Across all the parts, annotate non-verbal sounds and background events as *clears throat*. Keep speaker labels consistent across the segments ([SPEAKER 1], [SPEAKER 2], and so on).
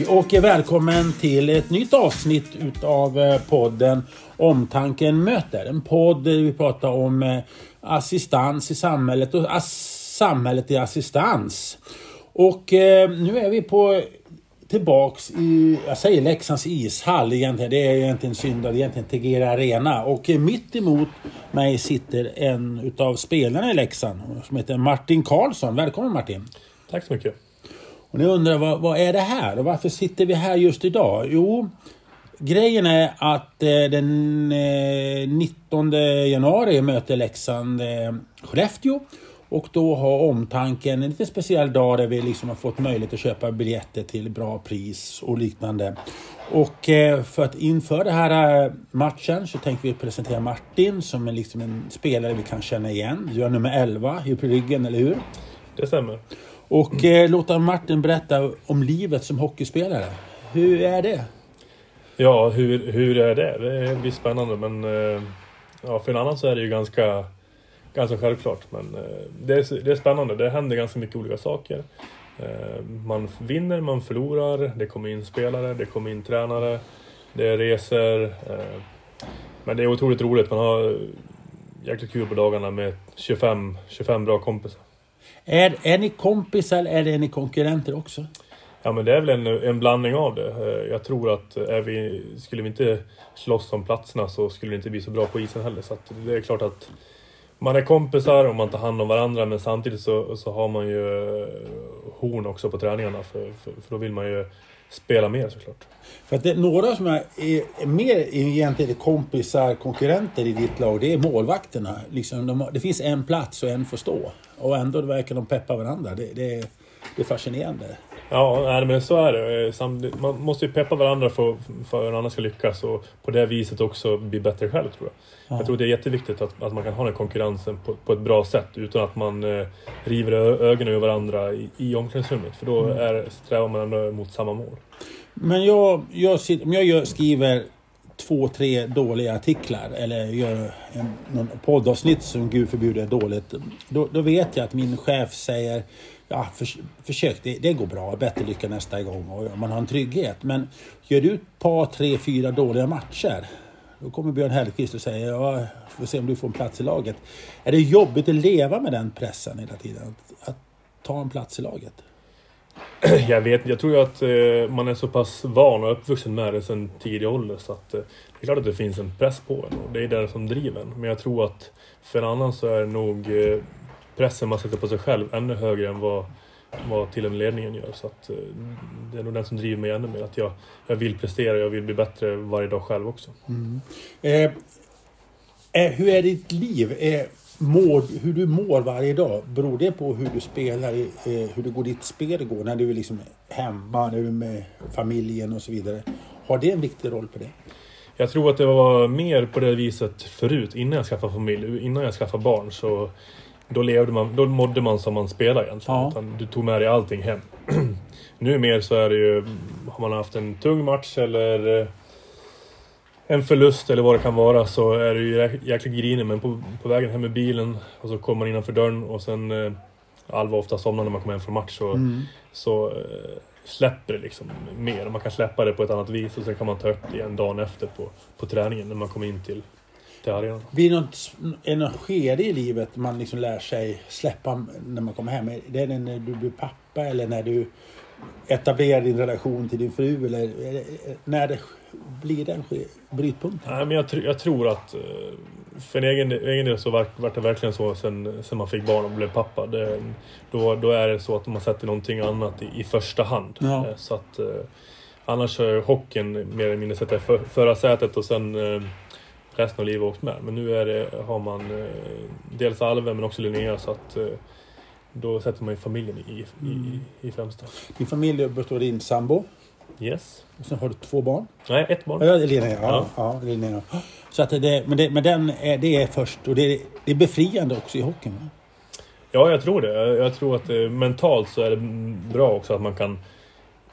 [SPEAKER 1] Hej och välkommen till ett nytt avsnitt utav eh, podden Omtanken möter. En podd där vi pratar om eh, assistans i samhället och samhället i assistans. Och eh, nu är vi på tillbaks i, jag säger Leksands ishall egentligen. Det är egentligen synd att egentligen Tegera Arena. Och eh, mitt emot mig sitter en utav spelarna i Leksand som heter Martin Karlsson. Välkommen Martin!
[SPEAKER 2] Tack så mycket!
[SPEAKER 1] Och ni undrar vad, vad är det här och varför sitter vi här just idag? Jo, grejen är att eh, den eh, 19 januari möter Leksand eh, Skellefteå. Och då har omtanken en lite speciell dag där vi liksom har fått möjlighet att köpa biljetter till bra pris och liknande. Och eh, för att inför den här eh, matchen så tänkte vi presentera Martin som är liksom en spelare vi kan känna igen. Du är nummer 11 i ryggen, eller hur?
[SPEAKER 2] Det stämmer.
[SPEAKER 1] Och eh, låta Martin berätta om livet som hockeyspelare. Hur är det?
[SPEAKER 2] Ja, hur, hur är det? Det blir spännande men eh, ja, för en annan så är det ju ganska, ganska självklart. Men eh, det, är, det är spännande. Det händer ganska mycket olika saker. Eh, man vinner, man förlorar, det kommer in spelare, det kommer in tränare, det är resor. Eh, men det är otroligt roligt. Man har jäkligt kul på dagarna med 25, 25 bra kompisar.
[SPEAKER 1] Är, är ni kompisar eller är ni konkurrenter också?
[SPEAKER 2] Ja men det är väl en, en blandning av det. Eh, jag tror att är vi, skulle vi inte slåss om platserna så skulle det inte bli så bra på isen heller. Så det är klart att man är kompisar och man tar hand om varandra men samtidigt så, så har man ju eh, horn också på träningarna för, för, för då vill man ju spela mer såklart.
[SPEAKER 1] För att det är några som är, är mer egentligen kompisar, konkurrenter i ditt lag, det är målvakterna. Liksom de, det finns en plats och en får stå. Och ändå verkar de peppa varandra. Det, det, det är fascinerande.
[SPEAKER 2] Ja, nej, men så är det. Man måste ju peppa varandra för, för att annan ska lyckas och på det viset också bli bättre själv tror jag. Ja. Jag tror det är jätteviktigt att, att man kan ha den konkurrensen på, på ett bra sätt utan att man eh, river ögonen ur varandra i, i omklädningsrummet. För då mm. är, strävar man ändå mot samma mål.
[SPEAKER 1] Men jag, jag, om jag skriver två, tre dåliga artiklar eller gör en, någon poddavsnitt som gud förbjuder är dåligt. Då, då vet jag att min chef säger ja, för, försök, det, det, går bra, bättre lycka nästa gång och man har en trygghet. Men gör du ett par, tre, fyra dåliga matcher då kommer Björn Hellkvist och säger ja, får se om du får en plats i laget. Är det jobbigt att leva med den pressen hela tiden? Att, att ta en plats i laget?
[SPEAKER 2] Jag vet Jag tror ju att eh, man är så pass van och uppvuxen med det sedan tidig ålder så att eh, det är klart att det finns en press på en och det är det som driver en. Men jag tror att för en annan så är nog eh, pressen man sätter på sig själv ännu högre än vad, vad till och med ledningen gör. Så att, eh, det är nog den som driver mig ännu mer. Att jag, jag vill prestera, jag vill bli bättre varje dag själv också. Mm.
[SPEAKER 1] Eh, eh hur är ditt liv? Eh, Mår, hur du mår varje dag, beror det på hur du spelar, eh, hur det går ditt spel går när du är liksom hemma, när du är med familjen och så vidare? Har det en viktig roll på det?
[SPEAKER 2] Jag tror att det var mer på det viset förut, innan jag skaffade familj. Innan jag skaffade barn så då, levde man, då mådde man som man spelade egentligen. Ja. du tog med dig allting hem. *clears throat* nu mer så är det ju, har man haft en tung match eller eh, en förlust eller vad det kan vara så är det ju jäkligt grinig. Men på, på vägen hem med bilen och så kommer man innanför dörren och sen eh, Alva ofta somnar när man kommer hem från match. Så, mm. så eh, släpper det liksom mer. Man kan släppa det på ett annat vis och sen kan man ta upp det igen dagen efter på, på träningen när man kommer in till till arenan.
[SPEAKER 1] Blir det något, är det något skede i livet man liksom lär sig släppa när man kommer hem? Är det när du blir pappa eller när du etablerar din relation till din fru? Eller när det blir den brytpunkten?
[SPEAKER 2] Nej, men jag, jag, tror att eh, för egen, egen del så var, var det verkligen så sen, sen man fick barn och blev pappa. Det, då, då är det så att man sätter någonting annat i, i första hand. Ja. Eh, så att, eh, annars är hockeyn mer eller mindre sätta i för, förarsätet och sen resten av livet åkt med. Men nu är det, har man dels Alve men också Linnea så att då sätter man ju familjen i, i, mm. i främsta.
[SPEAKER 1] Din familj består av din sambo?
[SPEAKER 2] Yes.
[SPEAKER 1] Och sen har du två barn?
[SPEAKER 2] Nej, ett barn.
[SPEAKER 1] Ja, Linnea. Ja, ja. Linnea. Så att det, men, det, men den är, det är först och det är, det är befriande också i hockeyn?
[SPEAKER 2] Ja, jag tror det. Jag tror att det, mentalt så är det bra också att man kan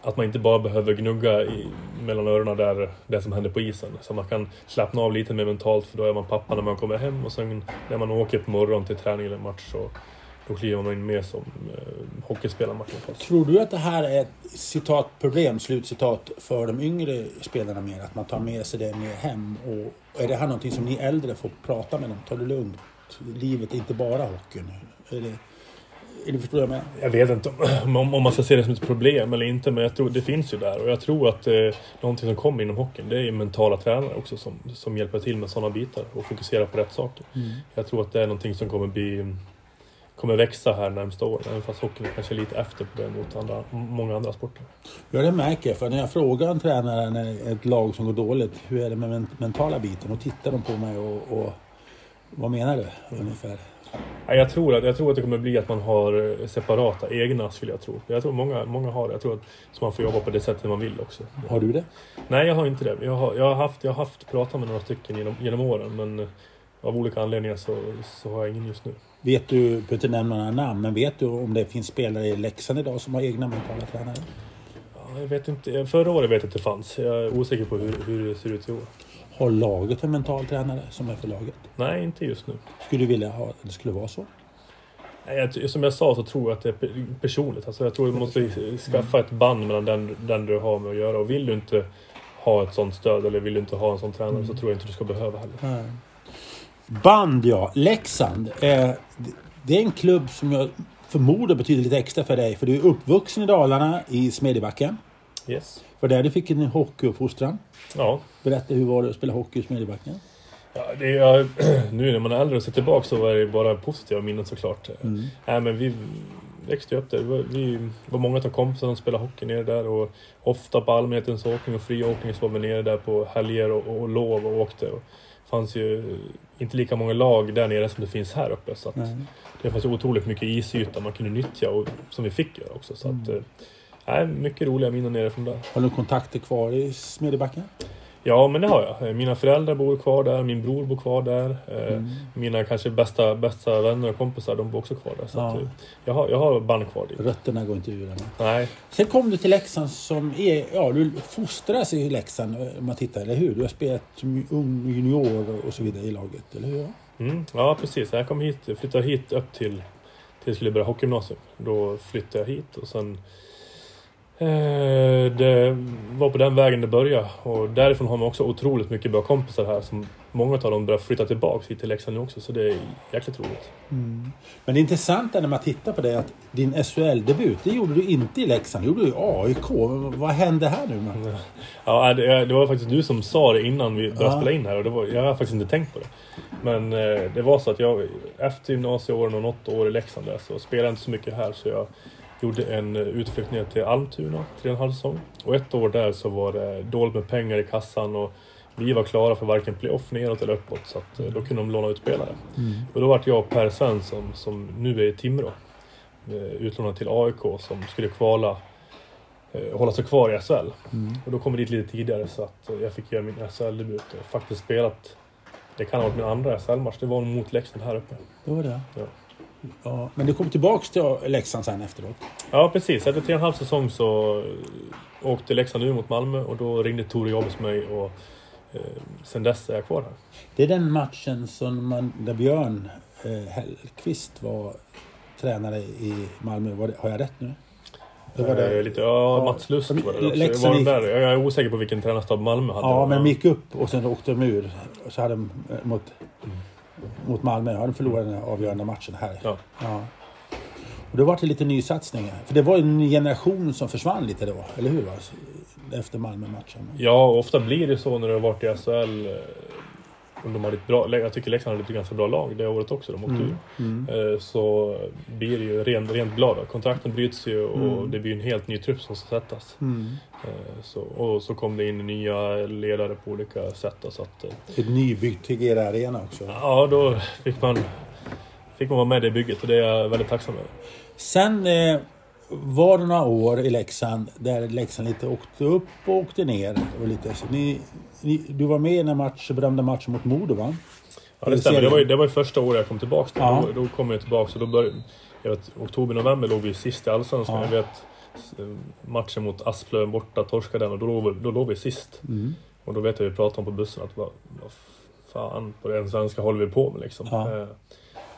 [SPEAKER 2] att man inte bara behöver gnugga i, mellan öronen där det som händer på isen. Så man kan slappna av lite mer mentalt för då är man pappa när man kommer hem och sen när man åker på morgon till träning eller match så, då kliver man in mer som eh, hockeyspelare Martin Karlsson.
[SPEAKER 1] Tror du att det här är ett citat problem, slutcitat, för de yngre spelarna mer? Att man tar med sig det mer hem? Och är det här någonting som ni äldre får prata med dem? Ta det lugnt. Livet är inte bara hockey nu. Är det, är det förstår jag med?
[SPEAKER 2] Jag vet inte om, om, om man ska se det som ett problem eller inte, men jag tror det finns ju där. Och jag tror att eh, någonting som kommer inom hockeyn, det är ju mentala tränare också som, som hjälper till med sådana bitar och fokuserar på rätt saker.
[SPEAKER 1] Mm.
[SPEAKER 2] Jag tror att det är någonting som kommer bli kommer växa här närmsta åren, även fast hockeyn är kanske lite efter på det mot andra, många andra sporter.
[SPEAKER 1] Ja, det märker jag. För när jag frågar en tränare när ett lag som går dåligt, hur är det med den mentala biten? Då tittar de på mig och, och vad menar du ungefär?
[SPEAKER 2] Ja, jag, tror att, jag tror att det kommer bli att man har separata egna, skulle jag tro. Jag tror många, många har det. Jag tror att så man får jobba på det sättet man vill också.
[SPEAKER 1] Har du det?
[SPEAKER 2] Nej, jag har inte det. Jag har, jag har, haft, jag har haft pratat med några stycken genom, genom åren, men av olika anledningar så, så har jag ingen just nu.
[SPEAKER 1] Vet du, behöver inte nämna några namn, men vet du om det finns spelare i Leksand idag som har egna mentala tränare?
[SPEAKER 2] Ja, jag vet inte. Förra året vet jag att det fanns. Jag är osäker på hur, hur det ser ut i år.
[SPEAKER 1] Har laget en mental tränare som är för laget?
[SPEAKER 2] Nej, inte just nu.
[SPEAKER 1] Skulle du vilja ha, det skulle vara så?
[SPEAKER 2] Jag, som jag sa så tror jag att det är personligt. Alltså jag tror att du måste skaffa ett band mellan den, den du har med att göra. Och vill du inte ha ett sånt stöd eller vill du inte ha en sån tränare mm. så tror jag inte du ska behöva heller.
[SPEAKER 1] Nej. Band ja, Leksand. Eh, det är en klubb som jag förmodar betyder lite extra för dig. För du är uppvuxen i Dalarna, i Smedjebacken.
[SPEAKER 2] Yes.
[SPEAKER 1] För där du fick en hockeyuppfostran.
[SPEAKER 2] Ja.
[SPEAKER 1] Berätta, hur var det att spela hockey i Smedjebacken?
[SPEAKER 2] Ja, det är, *clears throat* nu när man är äldre och ser tillbaka så var det bara positiva minnen såklart. Mm. Nej, men vi växte upp där. Vi var många av kompisarna som spelade hockey nere där och ofta på allmänhetens åkning och friåkning så var vi nere där på helger och, och lov och åkte. Och fanns ju inte lika många lag där nere som det finns här uppe. Så det fanns otroligt mycket isyta man kunde nyttja och som vi fick göra också. Så att, mm. äh, mycket roliga minnen nere från där.
[SPEAKER 1] Har du kontakter kvar i Smedjebacken?
[SPEAKER 2] Ja, men det har jag. Mina föräldrar bor kvar där, min bror bor kvar där. Eh, mm. Mina kanske bästa, bästa vänner och kompisar, de bor också kvar där. Så ja. jag, har, jag har band kvar dit.
[SPEAKER 1] Rötterna går inte ur än.
[SPEAKER 2] Nej.
[SPEAKER 1] Sen kom du till Leksand som är... Ja, du fostras i Leksand om man tittar, eller hur? Du har spelat som ung junior och så vidare i laget, eller hur?
[SPEAKER 2] Mm, ja, precis. Jag kom hit, flyttade hit upp till... Till jag skulle börja hockeygymnasium. Då flyttade jag hit och sen Eh, det var på den vägen det började och därifrån har man också otroligt mycket bra kompisar här som många av dem börjar flytta tillbaka hit till Leksand nu också så det är jäkligt roligt.
[SPEAKER 1] Mm. Men det intressanta när man tittar på det att din SHL-debut, det gjorde du inte i Leksand, det gjorde du i AIK. Vad hände här nu? Man? *laughs*
[SPEAKER 2] Ja, det, var faktiskt du som sa det innan vi började ja. spela in här och det var, jag har faktiskt inte tänkt på det. Men eh, det var så att jag efter gymnasieåren och något år i Leksand där, så spelade jag inte så mycket här så jag Gjorde en eh, utflykt ner till Almtuna, tre och en halv säsong. Och ett år där så var det dåligt med pengar i kassan och vi var klara för varken playoff neråt eller uppåt så att eh, då kunde de låna ut spelare. Mm. Och då vart jag och Per Svensson, som nu är i Timrå, eh, utlånad till AIK som skulle kvala hålla sig kvar i SHL. Mm. Och då kom vi dit lite tidigare så att jag fick göra min SHL-debut och faktiskt spelat, det kan ha varit min andra SHL-match, det var mot Leksand här uppe.
[SPEAKER 1] Det var det? Ja. Ja, men du kom tillbaks till Leksand sen efteråt?
[SPEAKER 2] Ja, precis. Efter tre och en halv säsong så åkte Leksand ur mot Malmö och då ringde Tore Jobs mig och eh, sen dess är jag kvar här.
[SPEAKER 1] Det är den matchen som man, där Björn eh, Hellqvist var tränare i Malmö. Var det, har jag rätt nu?
[SPEAKER 2] Det var det. Lite, ja, Mats Lust var det också. Var där? Jag är osäker på vilken tränarstab Malmö hade.
[SPEAKER 1] Ja, men de gick upp och sen åkte de ur. Så hade de eh, mot mot Malmö. Ja, de förlorade den avgörande matchen här. Ja. ja. Och då var det lite nysatsningar. För det var en generation som försvann lite då, eller hur? Efter Malmö-matchen.
[SPEAKER 2] Ja, ofta blir det så när du har varit i SHL om de hade ett bra, jag tycker Leksand hade ett ganska bra lag det året också. De åkte mm. ur. Mm. Eh, så blir det ju rent, rent blad. Kontrakten bryts ju och mm. det blir en helt ny trupp som ska sättas. Mm. Eh, så, och så kom det in nya ledare på olika sätt. Så att, eh,
[SPEAKER 1] ett nybyggt Tegera Arena också?
[SPEAKER 2] Ja, då fick man, fick man vara med i det bygget och det är jag väldigt tacksam över.
[SPEAKER 1] Sen eh, var det några år i Leksand där Leksand lite åkte upp och åkte ner. Och lite, så ni, ni, du var med i den match, berömda matchen mot Modo va?
[SPEAKER 2] Ja det stämmer. Det var, ju, det var ju första året jag kom tillbaka. Ja. Då, då kom jag tillbaka och då började... Jag vet, oktober, november låg vi sist i Allsvenskan. Ja. Jag vet matchen mot Asplöven borta, torskade den och då låg, då låg vi sist. Mm. Och då vet jag vi pratade om på bussen att vad, vad fan på den svenska håller vi på med liksom. Ja. Eh,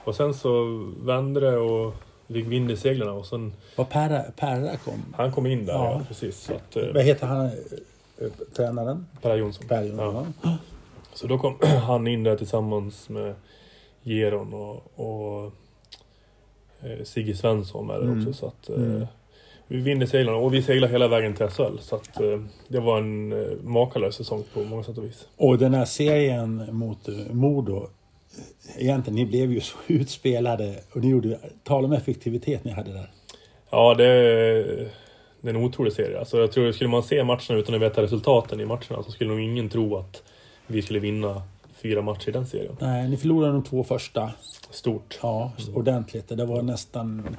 [SPEAKER 2] och sen så vände det och vind i seglen och sen...
[SPEAKER 1] Var Perra, Perra kom?
[SPEAKER 2] Han kom in där, ja,
[SPEAKER 1] Ja.
[SPEAKER 2] precis. Så att, eh,
[SPEAKER 1] Vad heter han, eh, tränaren?
[SPEAKER 2] Per Jonsson.
[SPEAKER 1] Per Jonsson.
[SPEAKER 2] Ja. Så då kom *clears throat* han in där tillsammans med Geron och, och eh, Sigge Svensson med där
[SPEAKER 1] Mm.
[SPEAKER 2] också. Så att,
[SPEAKER 1] Mm.
[SPEAKER 2] Vi vinner seglarna och vi seglar hela vägen till SHL. Så att, det var en makalös säsong på många sätt och vis.
[SPEAKER 1] Och den här serien mot Modo. Egentligen, ni blev ju så *laughs* utspelade och ni gjorde... Tala om effektivitet ni hade där.
[SPEAKER 2] Ja, det, det är en otrolig serie. Alltså, jag tror, skulle man se matcherna utan att veta resultaten i matcherna så skulle nog ingen tro att vi skulle vinna fyra matcher i den serien.
[SPEAKER 1] Nej, ni förlorade de två första.
[SPEAKER 2] Stort.
[SPEAKER 1] Ja, ordentligt. Det var nästan...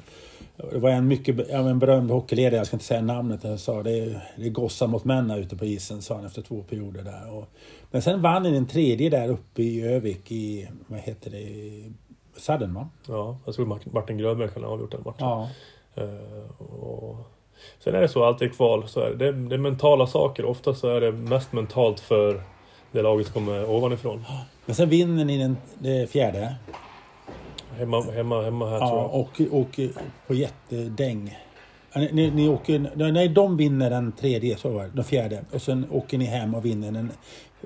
[SPEAKER 1] Det var en mycket en berömd hockeyledare, jag ska inte säga namnet, han sa det är, det är gossar mot män här ute på isen, sa han efter två perioder där. Och, men sen vann ni den tredje där uppe i Övik i, vad heter det, Sudden va?
[SPEAKER 2] Ja, jag tror Martin- Martin Grönberg kan ha avgjort den matchen.
[SPEAKER 1] Ja.
[SPEAKER 2] Och sen är det så, alltid i kval, så är det, det, det är mentala saker. Ofta så är det mest mentalt för det laget som kommer ovanifrån.
[SPEAKER 1] Men sen vinner ni den det fjärde.
[SPEAKER 2] Hemma, hemma, hemma här tror
[SPEAKER 1] Ja,
[SPEAKER 2] jag.
[SPEAKER 1] och åker på jättedäng. Ni, ni, ni åker, nej, de vinner den tredje, så var det, den fjärde. Och sen åker ni hem och vinner den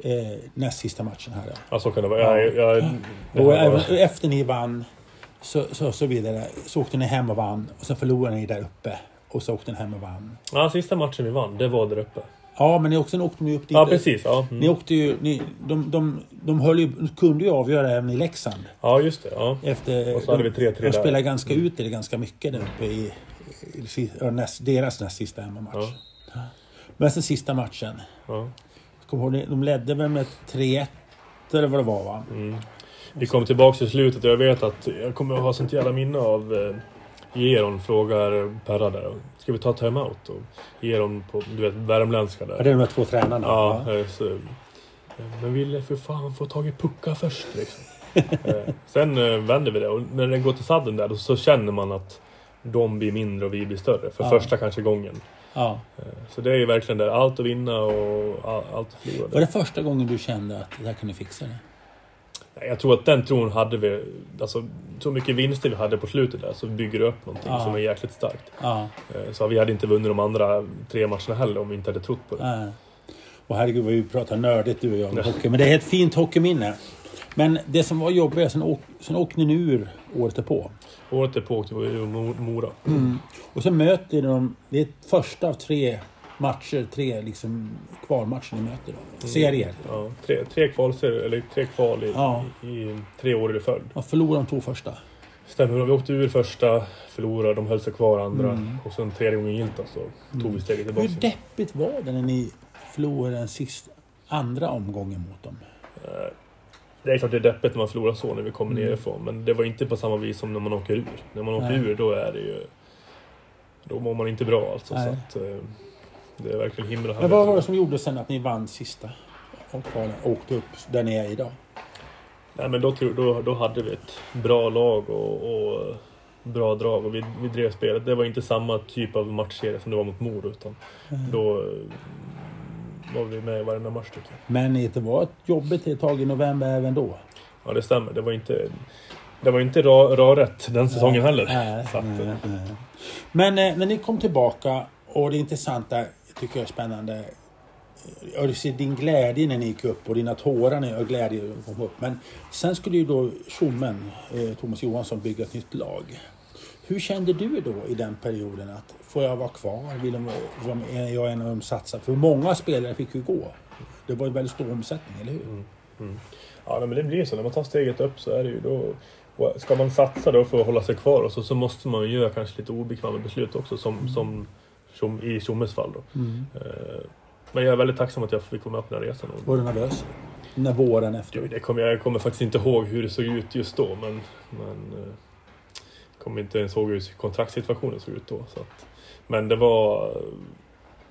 [SPEAKER 1] eh, näst sista matchen här. Ja.
[SPEAKER 2] Ja, så kan det vara. Jag, jag, det
[SPEAKER 1] Och även efter ni vann så, så, så vidare, så åkte ni hem och vann. Och sen förlorade ni där uppe. Och så åkte ni hem och vann.
[SPEAKER 2] ja, sista matchen vi vann, det var där uppe.
[SPEAKER 1] Ja, men ni också, åkte ni upp dit.
[SPEAKER 2] Ja, precis. Ja,
[SPEAKER 1] Ni
[SPEAKER 2] mm.
[SPEAKER 1] åkte ju, ni, de, de, de höll ju, kunde ju avgöra även i Leksand.
[SPEAKER 2] ja just det. Ja.
[SPEAKER 1] Efter,
[SPEAKER 2] Och så hade
[SPEAKER 1] de,
[SPEAKER 2] vi 3-3
[SPEAKER 1] de
[SPEAKER 2] där.
[SPEAKER 1] spelade ganska ut i det ganska mycket där uppe i, i, i ja, näst, deras näst sista hemmamatch. Men sen sista matchen.
[SPEAKER 2] Ja.
[SPEAKER 1] Ihåg, de ledde väl med 3-1 eller vad det var va?
[SPEAKER 2] Mm. Vi kom tillbaka till slutet och jag vet att jag kommer att ha sånt jävla minne av eh, Geron frågar Perra där. Ska vi ta timeout? Och Geron på, du vet, värmländska
[SPEAKER 1] Ja,
[SPEAKER 2] där.
[SPEAKER 1] det är de här två tränarna.
[SPEAKER 2] Ja, eh, så, eh, men ville för fan få tag i pucka först liksom. *laughs* Eh, Sen vänder vi det och när det går till sadden där så känner man att de blir mindre och vi blir större. För
[SPEAKER 1] Ja.
[SPEAKER 2] första kanske gången.
[SPEAKER 1] ja.
[SPEAKER 2] Så det är ju verkligen där. Allt att vinna och all- allt att förlora.
[SPEAKER 1] Var det första gången du kände att det här kan ni fixa det?
[SPEAKER 2] Jag tror att den tron hade vi, alltså så mycket vinster vi hade på slutet där så bygger det upp någonting
[SPEAKER 1] Ja.
[SPEAKER 2] som är jäkligt starkt.
[SPEAKER 1] Ja.
[SPEAKER 2] Eh, Så vi hade inte vunnit de andra tre matcherna heller om vi inte hade trott på det.
[SPEAKER 1] Nej. Och herregud vad vi pratar nördigt du och jag om hockey. Men det är ett fint hockeyminne. Men det som var jobbigt, sen, åk, sen åkte ni ur året därpå.
[SPEAKER 2] Året därpå åkte vi ur Mo- Mora.
[SPEAKER 1] Och sen möter ni dem, det är första av tre matcher, tre liksom kvalmatcher ni möter då. Serier.
[SPEAKER 2] Ja, tre, tre kval, eller tre kval i,
[SPEAKER 1] Ja.
[SPEAKER 2] i, i tre år i följd.
[SPEAKER 1] Och förlorade de två första.
[SPEAKER 2] Stämmer. Vi åkte ur första, förlorade, de höll sig kvar andra.
[SPEAKER 1] Mm.
[SPEAKER 2] Och sen tredje gången gillt så tog vi steget
[SPEAKER 1] Hur
[SPEAKER 2] tillbaka.
[SPEAKER 1] deppigt var det när ni förlorade den sista, andra omgången mot dem?
[SPEAKER 2] Eh, Det är klart det är deppigt när man förlorar så när vi kommer
[SPEAKER 1] Mm.
[SPEAKER 2] nerifrån. Men det var inte på samma vis som när man åker ur. När man åker
[SPEAKER 1] Nej.
[SPEAKER 2] ur då är det ju... Då mår man inte bra alltså. Så
[SPEAKER 1] Nej.
[SPEAKER 2] att, eh, det är verkligen himmel och
[SPEAKER 1] Men vad var det som gjorde sen att ni vann sista? Och åkte upp där ni är idag?
[SPEAKER 2] Nej men då, då, då hade vi ett bra lag och, och bra drag och vi, vi drev spelet. Det var inte samma typ av matchserie som det var mot Mor utan då eh, var vi med i varenda match tycker jag.
[SPEAKER 1] Men det var ett jobbigt ett tag i november även då.
[SPEAKER 2] Ja det stämmer. Det var inte, det var inte ra, ra rätt den säsongen heller.
[SPEAKER 1] Nej,
[SPEAKER 2] att,
[SPEAKER 1] nej,
[SPEAKER 2] eh,
[SPEAKER 1] nej. Men eh, när ni kom tillbaka och det intressanta tycker jag är spännande. Jag ser din glädje när ni gick upp och dina tårar när jag glädje kom upp. Men sen skulle ju då Tjommen, eh, Thomas Johansson, bygga ett nytt lag. Hur kände du då i den perioden att får jag vara kvar? Vill de, vara med? är jag en av de satsar? För många spelare fick ju gå. Det var ju väldigt stor omsättning, eller hur?
[SPEAKER 2] Mm. mm. Ja men det blir ju så. När man tar steget upp så är det ju då... Ska man satsa då för att hålla sig kvar och så, så måste man ju göra kanske lite obekväma beslut också som, som, som i Tjommes fall då.
[SPEAKER 1] Mm.
[SPEAKER 2] Eh, Men jag är väldigt tacksam att jag fick vara med på den här resan.
[SPEAKER 1] Var du nervös? När våren efter?
[SPEAKER 2] Det kommer, jag kommer faktiskt inte ihåg hur det såg ut just då men... men eh, kommer inte ens ihåg hur kontraktssituationen såg ut då. Så att, men det var...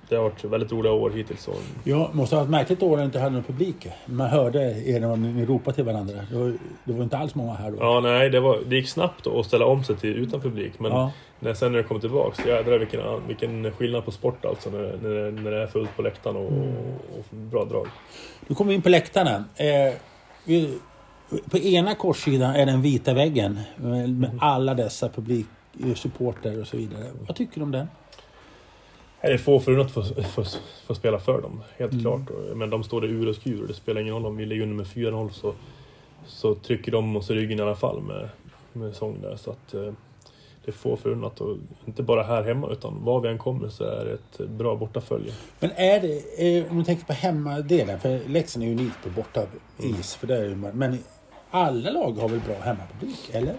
[SPEAKER 2] Det har varit väldigt roliga år hittills. Och,
[SPEAKER 1] Ja, måste ha varit märkligt år när ni inte hade någon publik. Man hörde er när ni ropade till varandra. Det var, det var inte alls många här då.
[SPEAKER 2] ja, nej, det, var, det gick snabbt att ställa om sig till utan publik. Men
[SPEAKER 1] Ja.
[SPEAKER 2] när, sen när det kom tillbaks, jädrar vilken, vilken skillnad på sport alltså. När, när, när det är fullt på läktaren och,
[SPEAKER 1] Mm.
[SPEAKER 2] och bra drag.
[SPEAKER 1] Nu kommer vi in på läktarna. Eh, vi, på ena korssidan är den vita väggen med, med alla dessa publik, supporter och så vidare. Vad tycker du om Det
[SPEAKER 2] är få förunnat att få, få, få spela för dem, helt mm. klart. Men de står där ur och skur. Det spelar ingen roll om vi ligger under med 4-0 så, så trycker de oss i ryggen i alla fall med, med sång där. Så att, eh, det är få förunnat. Och inte bara här hemma utan var vi än kommer så är det ett bra bortafölje.
[SPEAKER 1] Men är det, eh, om du tänker på hemmadelen, för Leksand är ju unikt på bortais, mm. för det är men alla lag har väl bra hemmapublik, eller?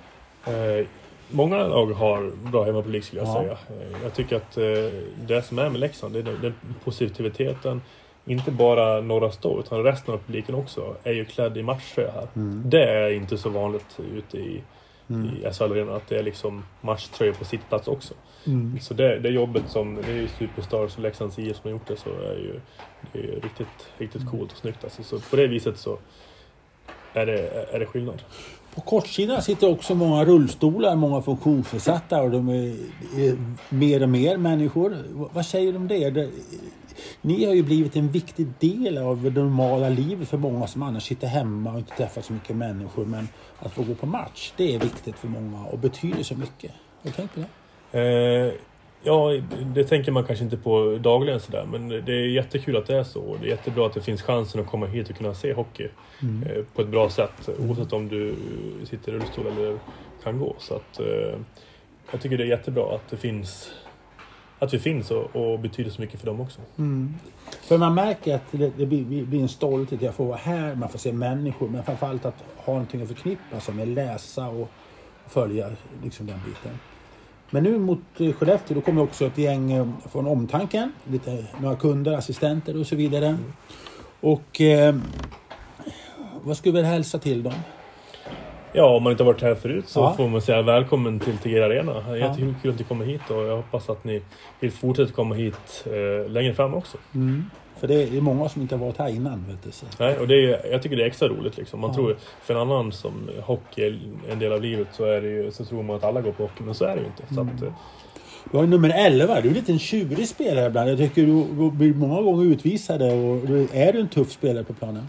[SPEAKER 2] Eh, många lag har bra hemmapublik skulle jag ja. säga. Jag tycker att eh, det som är med Leksand, det är den, positiviteten. Inte bara norra stå utan resten av publiken också är ju klädd i matchtröja här. Mm. Det är inte så vanligt ute i, mm. i SHL arenan att det är liksom matchtröja på sittplats också. Mm. Så det, det jobbet som, det är ju Superstars och Leksands IF som har gjort det så är ju det är ju riktigt, riktigt mm. coolt och snyggt alltså. Så på det viset så är det, är det skillnad.
[SPEAKER 1] På kortsidan sitter också många rullstolar, många funktionsnedsatta och de är, är mer och mer människor. Vad säger du om det? det? Ni har ju blivit en viktig del av det normala livet för många som annars sitter hemma och inte träffar så mycket människor. Men att få gå på match, det är viktigt för många och betyder så mycket. Har du tänkt på det?
[SPEAKER 2] Eh, Ja, det tänker man kanske inte på dagligen sådär men det är jättekul att det är så. Det är jättebra att det finns chansen att komma hit och kunna se hockey mm. Eh, på ett bra sätt oavsett om du sitter i rullstol eller kan gå. Så att, eh, jag tycker det är jättebra att det finns att vi finns och, och betyder så mycket för dem också.
[SPEAKER 1] Mm. För man märker att det, det blir, blir, en stolthet att få vara här, man får se människor men framförallt att ha någonting att förknippa sig med, läsa och följa liksom den biten. Men nu mot eh, Skellefteå då kommer också ett gäng eh, från omtanken. Lite, några kunder, assistenter och så vidare. Mm. Och eh, vad skulle du hälsa till dem?
[SPEAKER 2] Ja, om man inte har varit här förut så ja. får man säga välkommen till Tegera Arena. Ja. Jättekul att ni kommer hit och jag hoppas att ni vill fortsätta komma hit eh, längre fram också.
[SPEAKER 1] Mm. För det är många som inte har varit här innan. Vet du, så.
[SPEAKER 2] Nej, och det är, jag tycker det är extra roligt. Liksom. Man ja. tror, för en annan som hockey är en del av livet så, är det ju, så tror man att alla går på hockey, men så är det ju inte. Så att, mm.
[SPEAKER 1] du har nummer 11, du är lite en tjurig spelare ibland. Jag tycker du blir många gånger utvisad och är du en tuff spelare på planen?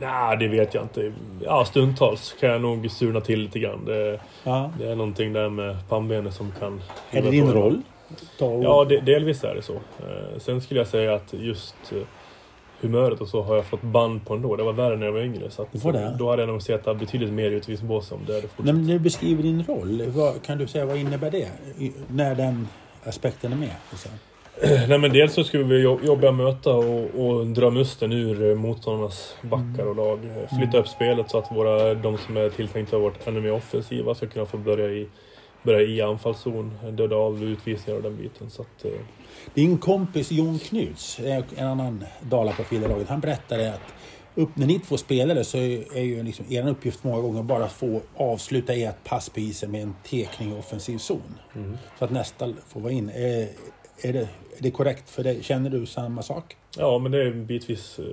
[SPEAKER 2] Nej, det vet jag inte. Ja, stundtals kan jag nog surna till lite grann. Det, ja. det är någonting där med pannbenet som kan...
[SPEAKER 1] Är det din roll?
[SPEAKER 2] Ja, det, delvis är det så. Eh, sen skulle jag säga att just eh, humöret och så har jag fått band på ändå. Det var värre när jag var yngre. Så att, det? Då hade jag nog sett betydligt mer utvisningsbås om det hade
[SPEAKER 1] fortsatt. Men när du beskriver din roll, vad, kan du säga vad innebär det? När den aspekten är med? *clears throat*
[SPEAKER 2] Nej men dels så skulle vi jobba, möta och, och dra musten ur motståndarnas backar och lag. Flytta mm. upp spelet så att våra, de som är tilltänkta att vara ännu mer offensiva ska kunna få börja i börja i anfallszon, döda utvisningar och den biten. Så att, eh.
[SPEAKER 1] Din kompis Jon Knuts, en annan Dalaprofil i laget, han berättade att upp, när ni två spelare så är ju liksom er uppgift många gånger bara att få avsluta ert pass på isen med en tekning i offensiv zon. Mm. Så att nästa får vara in. Är, är, det, är det korrekt för dig? Känner du samma sak?
[SPEAKER 2] Ja, men det är bitvis... Eh,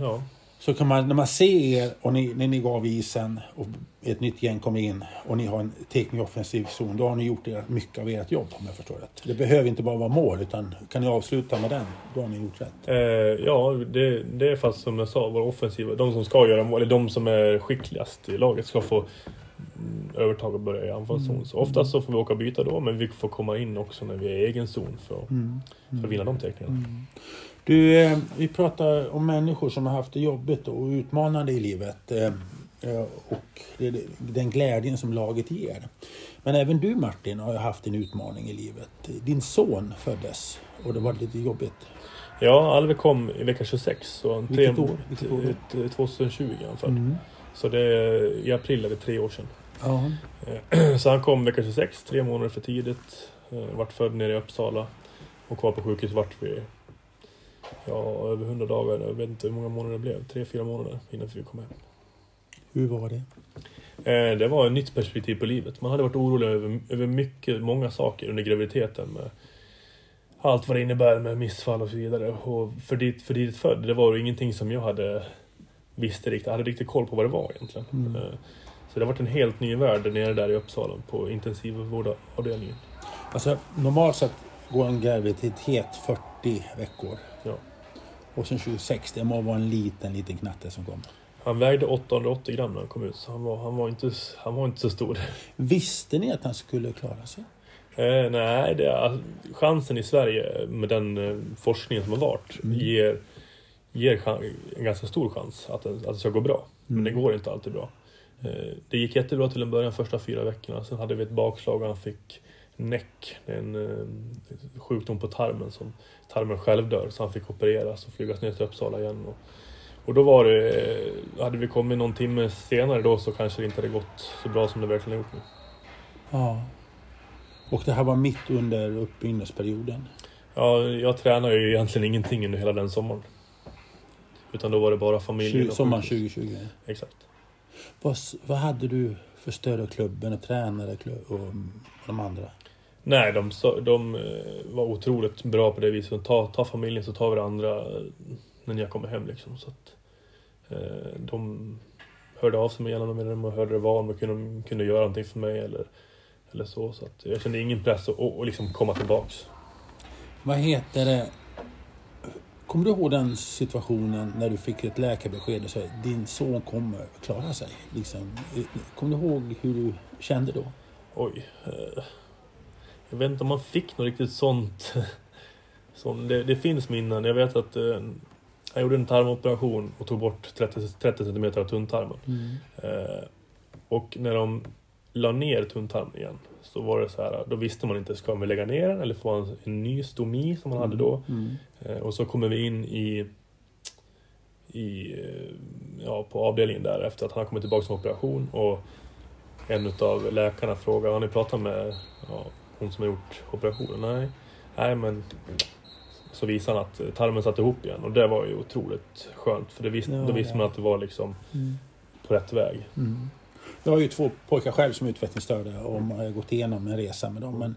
[SPEAKER 2] ja,
[SPEAKER 1] så kan man, när man ser er och ni, när ni går av isen och ett nytt gäng kommer in och ni har en teknisk offensiv zon, då har ni gjort er, mycket av ert jobb om jag förstår rätt. Det behöver inte bara vara mål, utan kan ni avsluta med den, då har ni gjort rätt.
[SPEAKER 2] Eh, ja, det, det är fast som jag sa, våra offensiva, de som ska göra mål, eller de som är skickligast i laget ska få övertag och börja i anfallszon. Mm. Så oftast så får vi åka och byta då, men vi får komma in också när vi är i egen zon för, mm. för att vinna de teckningarna. Mm.
[SPEAKER 1] Du, eh, vi pratar om människor som har haft det jobbigt och utmanande i livet. Eh, eh, och den glädjen som laget ger. Men även du Martin har haft en utmaning i livet. Din son föddes och det var lite jobbigt.
[SPEAKER 2] Ja, Alve kom i vecka 26. Så
[SPEAKER 1] Vilket år? Vilket år?
[SPEAKER 2] 2020 är han född. Mm. Så det är, i april det tre år sedan. Ja. *clears throat* Så han kom vecka 26, tre månader för tidigt. Vart född nere i Uppsala. Och kvar på sjukhus vart vi ja, över hundra dagar. Jag vet inte hur många månader det blev. Tre, fyra månader innan vi kom hem.
[SPEAKER 1] Hur var det?
[SPEAKER 2] Eh, det var ett nytt perspektiv på livet. Man hade varit orolig över, över mycket, många saker under graviditeten. Med allt vad det innebär med missfall och så vidare. Och för dit, för dit född, det var ingenting som jag hade visste riktigt, hade riktigt koll på vad det var egentligen. Mm. Eh, så det har varit en helt ny värld nere där i Uppsala på intensivvårdavdelningen.
[SPEAKER 1] Alltså normalt sett går en graviditet 40 veckor. Och sen 26, det må vara en liten, liten knatte som kommer.
[SPEAKER 2] Han vägde 880 gram när han kom ut, så han var, han var, inte, han var inte så stor. *laughs*
[SPEAKER 1] Visste ni att han skulle klara sig?
[SPEAKER 2] Eh, nej, det är, chansen i Sverige med den eh, forskningen som har varit
[SPEAKER 1] Mm.
[SPEAKER 2] ger, ger en ganska stor chans att att det ska gå bra. Men det
[SPEAKER 1] Mm.
[SPEAKER 2] går inte alltid bra. Eh, det gick jättebra till en början, första fyra veckorna. Sen hade vi ett bakslag och han fick näck. Det är en eh, sjukdom på tarmen som tarmen själv dör. Så han fick opereras och flygas ner till Uppsala igen. Och, och då var det, eh, hade vi kommit någon timme senare då så kanske det inte hade gått så bra som det verkligen har gjort nu.
[SPEAKER 1] Ja. Och det här var mitt under uppbyggnadsperioden.
[SPEAKER 2] Ja, jag tränar ju egentligen ingenting under hela den sommaren. Utan då var det bara familjen
[SPEAKER 1] Tju-
[SPEAKER 2] och
[SPEAKER 1] Sommaren
[SPEAKER 2] sjukhus.
[SPEAKER 1] 2020.
[SPEAKER 2] Exakt.
[SPEAKER 1] Vad, vad hade du för stöd av klubben och tränare och de andra?
[SPEAKER 2] Nej, de, de eh, var otroligt bra på det viset. Ta, ta familjen så tar vi det andra eh, när jag kommer hem liksom. Så att, eh, de hörde av sig med jämna mellanrum och hörde det var om de kunde, kunde göra någonting för mig eller, eller så. Så att jag kände ingen press att att- att liksom komma tillbaks.
[SPEAKER 1] Vad heter det? Kommer du ihåg den situationen när du fick ett läkarbesked och sa din son kommer att klara sig? Liksom, kommer du ihåg hur du kände då?
[SPEAKER 2] Oj. Eh, jag vet inte om man fick något riktigt sånt. *laughs* Som det, det finns minnen. Jag vet att eh, jag gjorde en tarmoperation och tog bort 30, 30 cm av tunntarmen. Eh, och när de la ner tunntarmen igen så var det så här, då visste man inte, ska vi lägga ner den eller få en, en ny stomi som man hade då?
[SPEAKER 1] Mm.
[SPEAKER 2] Eh, och så kommer vi in i, i eh, ja, på avdelningen där efter att han har kommit tillbaka från operation och en av läkarna frågar, har ni pratat med ja, hon som har gjort operationen? Nej, nej men så visade han att tarmen satt ihop igen och det var ju otroligt skönt för det visste,
[SPEAKER 1] Ja,
[SPEAKER 2] då visste man att det var liksom
[SPEAKER 1] Mm.
[SPEAKER 2] på rätt väg.
[SPEAKER 1] Mm. Jag har ju två pojkar själv som är utvecklingsstörda och har gått igenom en resa med dem. Men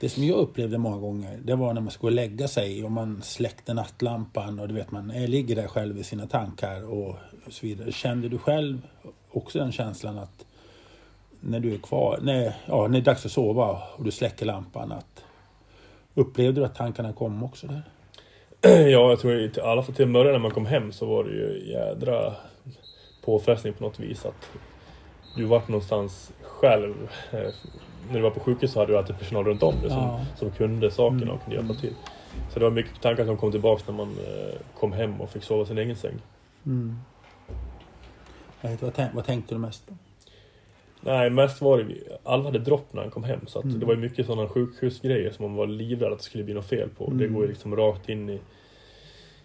[SPEAKER 1] det som jag upplevde många gånger, det var när man skulle lägga sig och man släckte nattlampan och du vet man eh, ligger där själv i sina tankar och så vidare. Kände du själv också den känslan att när du är kvar, när, ja, när det är dags att sova och du släcker lampan, att upplevde du att tankarna kom också där? *clears throat*
[SPEAKER 2] Ja, jag tror i alla fall till en början när man kom hem så var det ju jädra påfrestning på något vis att du vart någonstans själv. *laughs* När du var på sjukhus så hade du alltid personal runt om dig som,
[SPEAKER 1] Ja.
[SPEAKER 2] som kunde sakerna
[SPEAKER 1] Mm.
[SPEAKER 2] och kunde hjälpa till. Så det var mycket tankar som kom tillbaka när man eh, kom hem och fick sova i sin egen säng.
[SPEAKER 1] Mm. Vet, vad, tänk, vad tänkte du mest på?
[SPEAKER 2] Nej, mest var det alla hade dropp när han kom hem så
[SPEAKER 1] Mm.
[SPEAKER 2] det var ju mycket sådana sjukhusgrejer som man var livrädd att det skulle bli något fel på. Det
[SPEAKER 1] Mm.
[SPEAKER 2] går ju liksom rakt in i,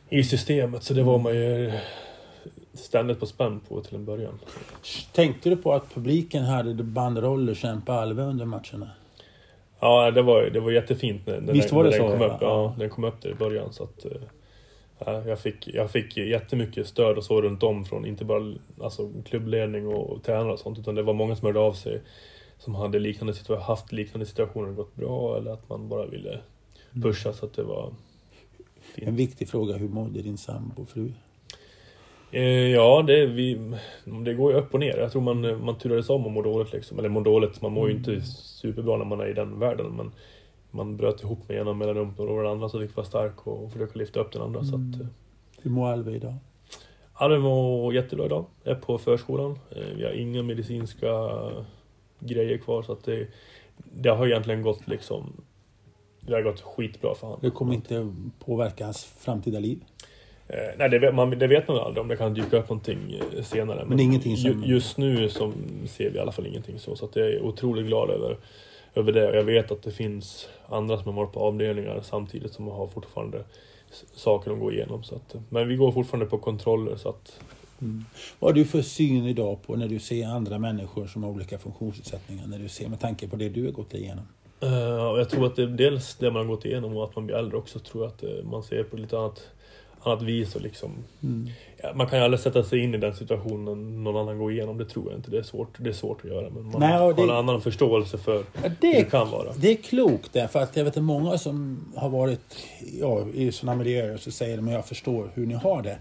[SPEAKER 2] i systemet så det var man ju ständigt på spänn på till en början.
[SPEAKER 1] Tänkte du på att publiken hade banderoller Kämpa Alve under matcherna?
[SPEAKER 2] Ja, det var, det var jättefint när, när,
[SPEAKER 1] Visst
[SPEAKER 2] den,
[SPEAKER 1] var det
[SPEAKER 2] när
[SPEAKER 1] så,
[SPEAKER 2] den kom
[SPEAKER 1] ja.
[SPEAKER 2] upp. Ja, den kom upp där i början. Så att, eh, jag, fick, jag fick jättemycket stöd och så runt om från inte bara alltså, klubbledning och tränare och sånt utan det var många som hörde av sig som hade liknande situa- haft liknande situationer och gått bra eller att man bara ville pusha så att det var
[SPEAKER 1] En viktig fråga, hur mådde din sambo fru?
[SPEAKER 2] Eh, ja, det, vi, det går ju upp och ner. Jag tror man, man turades om att må dåligt liksom. Eller må dåligt, man mår ju inte superbra när man är i den världen. Men man bröt ihop med ena mellanrum och den andra så fick vara stark och försöka lyfta upp den andra. Så att, eh,
[SPEAKER 1] Hur mår Alve idag?
[SPEAKER 2] Alve mår jättebra idag. Är på förskolan. Eh, Vi har inga medicinska grejer kvar så att det, det har egentligen gått liksom det har gått skitbra för honom.
[SPEAKER 1] Det kommer inte påverka hans framtida liv?
[SPEAKER 2] Eh, nej, det vet, man, det vet man aldrig om det kan dyka upp någonting eh, senare.
[SPEAKER 1] Men ingenting som-
[SPEAKER 2] ju, Just nu som ser vi i alla fall ingenting så. Så att jag är otroligt glad över, över det. Och jag vet att det finns andra som har varit på avdelningar samtidigt som har fortfarande saker att gå igenom. Så att, men vi går fortfarande på kontroller så att
[SPEAKER 1] Mm. Vad har du för syn idag på när du ser andra människor som har olika funktionsnedsättningar? När du ser med tanke på det du har gått igenom?
[SPEAKER 2] Och jag tror att det är dels det man har gått igenom och att man blir äldre också tror jag att eh, man ser på lite annat, annat vis och liksom
[SPEAKER 1] Mm.
[SPEAKER 2] ja, Man kan ju aldrig sätta sig in i den situationen någon annan går igenom, det tror jag inte. Det är svårt, det är svårt att göra men man
[SPEAKER 1] Nej, och det-
[SPEAKER 2] har en annan förståelse för
[SPEAKER 1] Ja,
[SPEAKER 2] hur
[SPEAKER 1] det,
[SPEAKER 2] det kan vara.
[SPEAKER 1] det är klokt därför att jag vet att många som har varit ja, i sådana miljöer så säger de att jag förstår hur ni har det.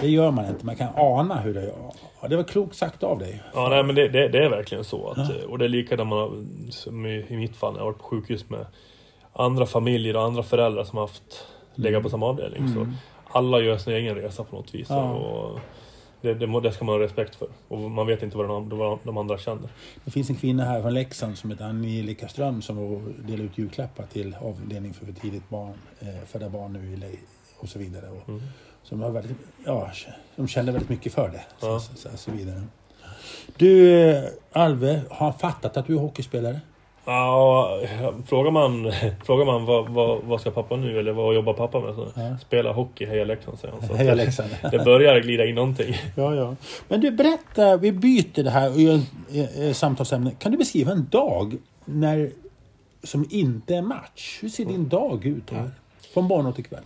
[SPEAKER 1] Det gör man inte, man kan ana hur det är. Ja, det var klokt sagt av dig.
[SPEAKER 2] Ja, nej, men det, det, det är verkligen så. Att, eh, Och det är likadant man, som i, i mitt fall när jag har varit på sjukhus med andra familjer och andra föräldrar som har haft legat på samma avdelning. Så alla gör sin egen resa på något vis.
[SPEAKER 1] Ja.
[SPEAKER 2] Och, det, det, det ska man ha respekt för. Och man vet inte vad de, vad de andra känner.
[SPEAKER 1] Det finns en kvinna här från Leksand som heter Angelica Ström som delar ut julklappar till avdelning för för tidigt barn, eh, födda barn nu i och så vidare. Och,
[SPEAKER 2] Mm.
[SPEAKER 1] som, har väldigt, ja, som känner väldigt mycket för det. Så,
[SPEAKER 2] Ja.
[SPEAKER 1] så, så, så vidare. Du, eh, Alve, har fattat att du är hockeyspelare?
[SPEAKER 2] Ja, frågar man, *laughs* frågar man vad, vad, vad ska pappa nu eller vad jobbar pappa med? Så,
[SPEAKER 1] Ja.
[SPEAKER 2] Spela hockey, heja Leksand säger han. Så
[SPEAKER 1] Heja Leksand.
[SPEAKER 2] det, det börjar glida in någonting. *laughs*
[SPEAKER 1] Ja, ja. Men du, berätta, vi byter det här och gör eh, eh, samtalsämne. Kan du beskriva en dag när, som inte är match? Hur ser din dag ut här? Från morgon till kväll?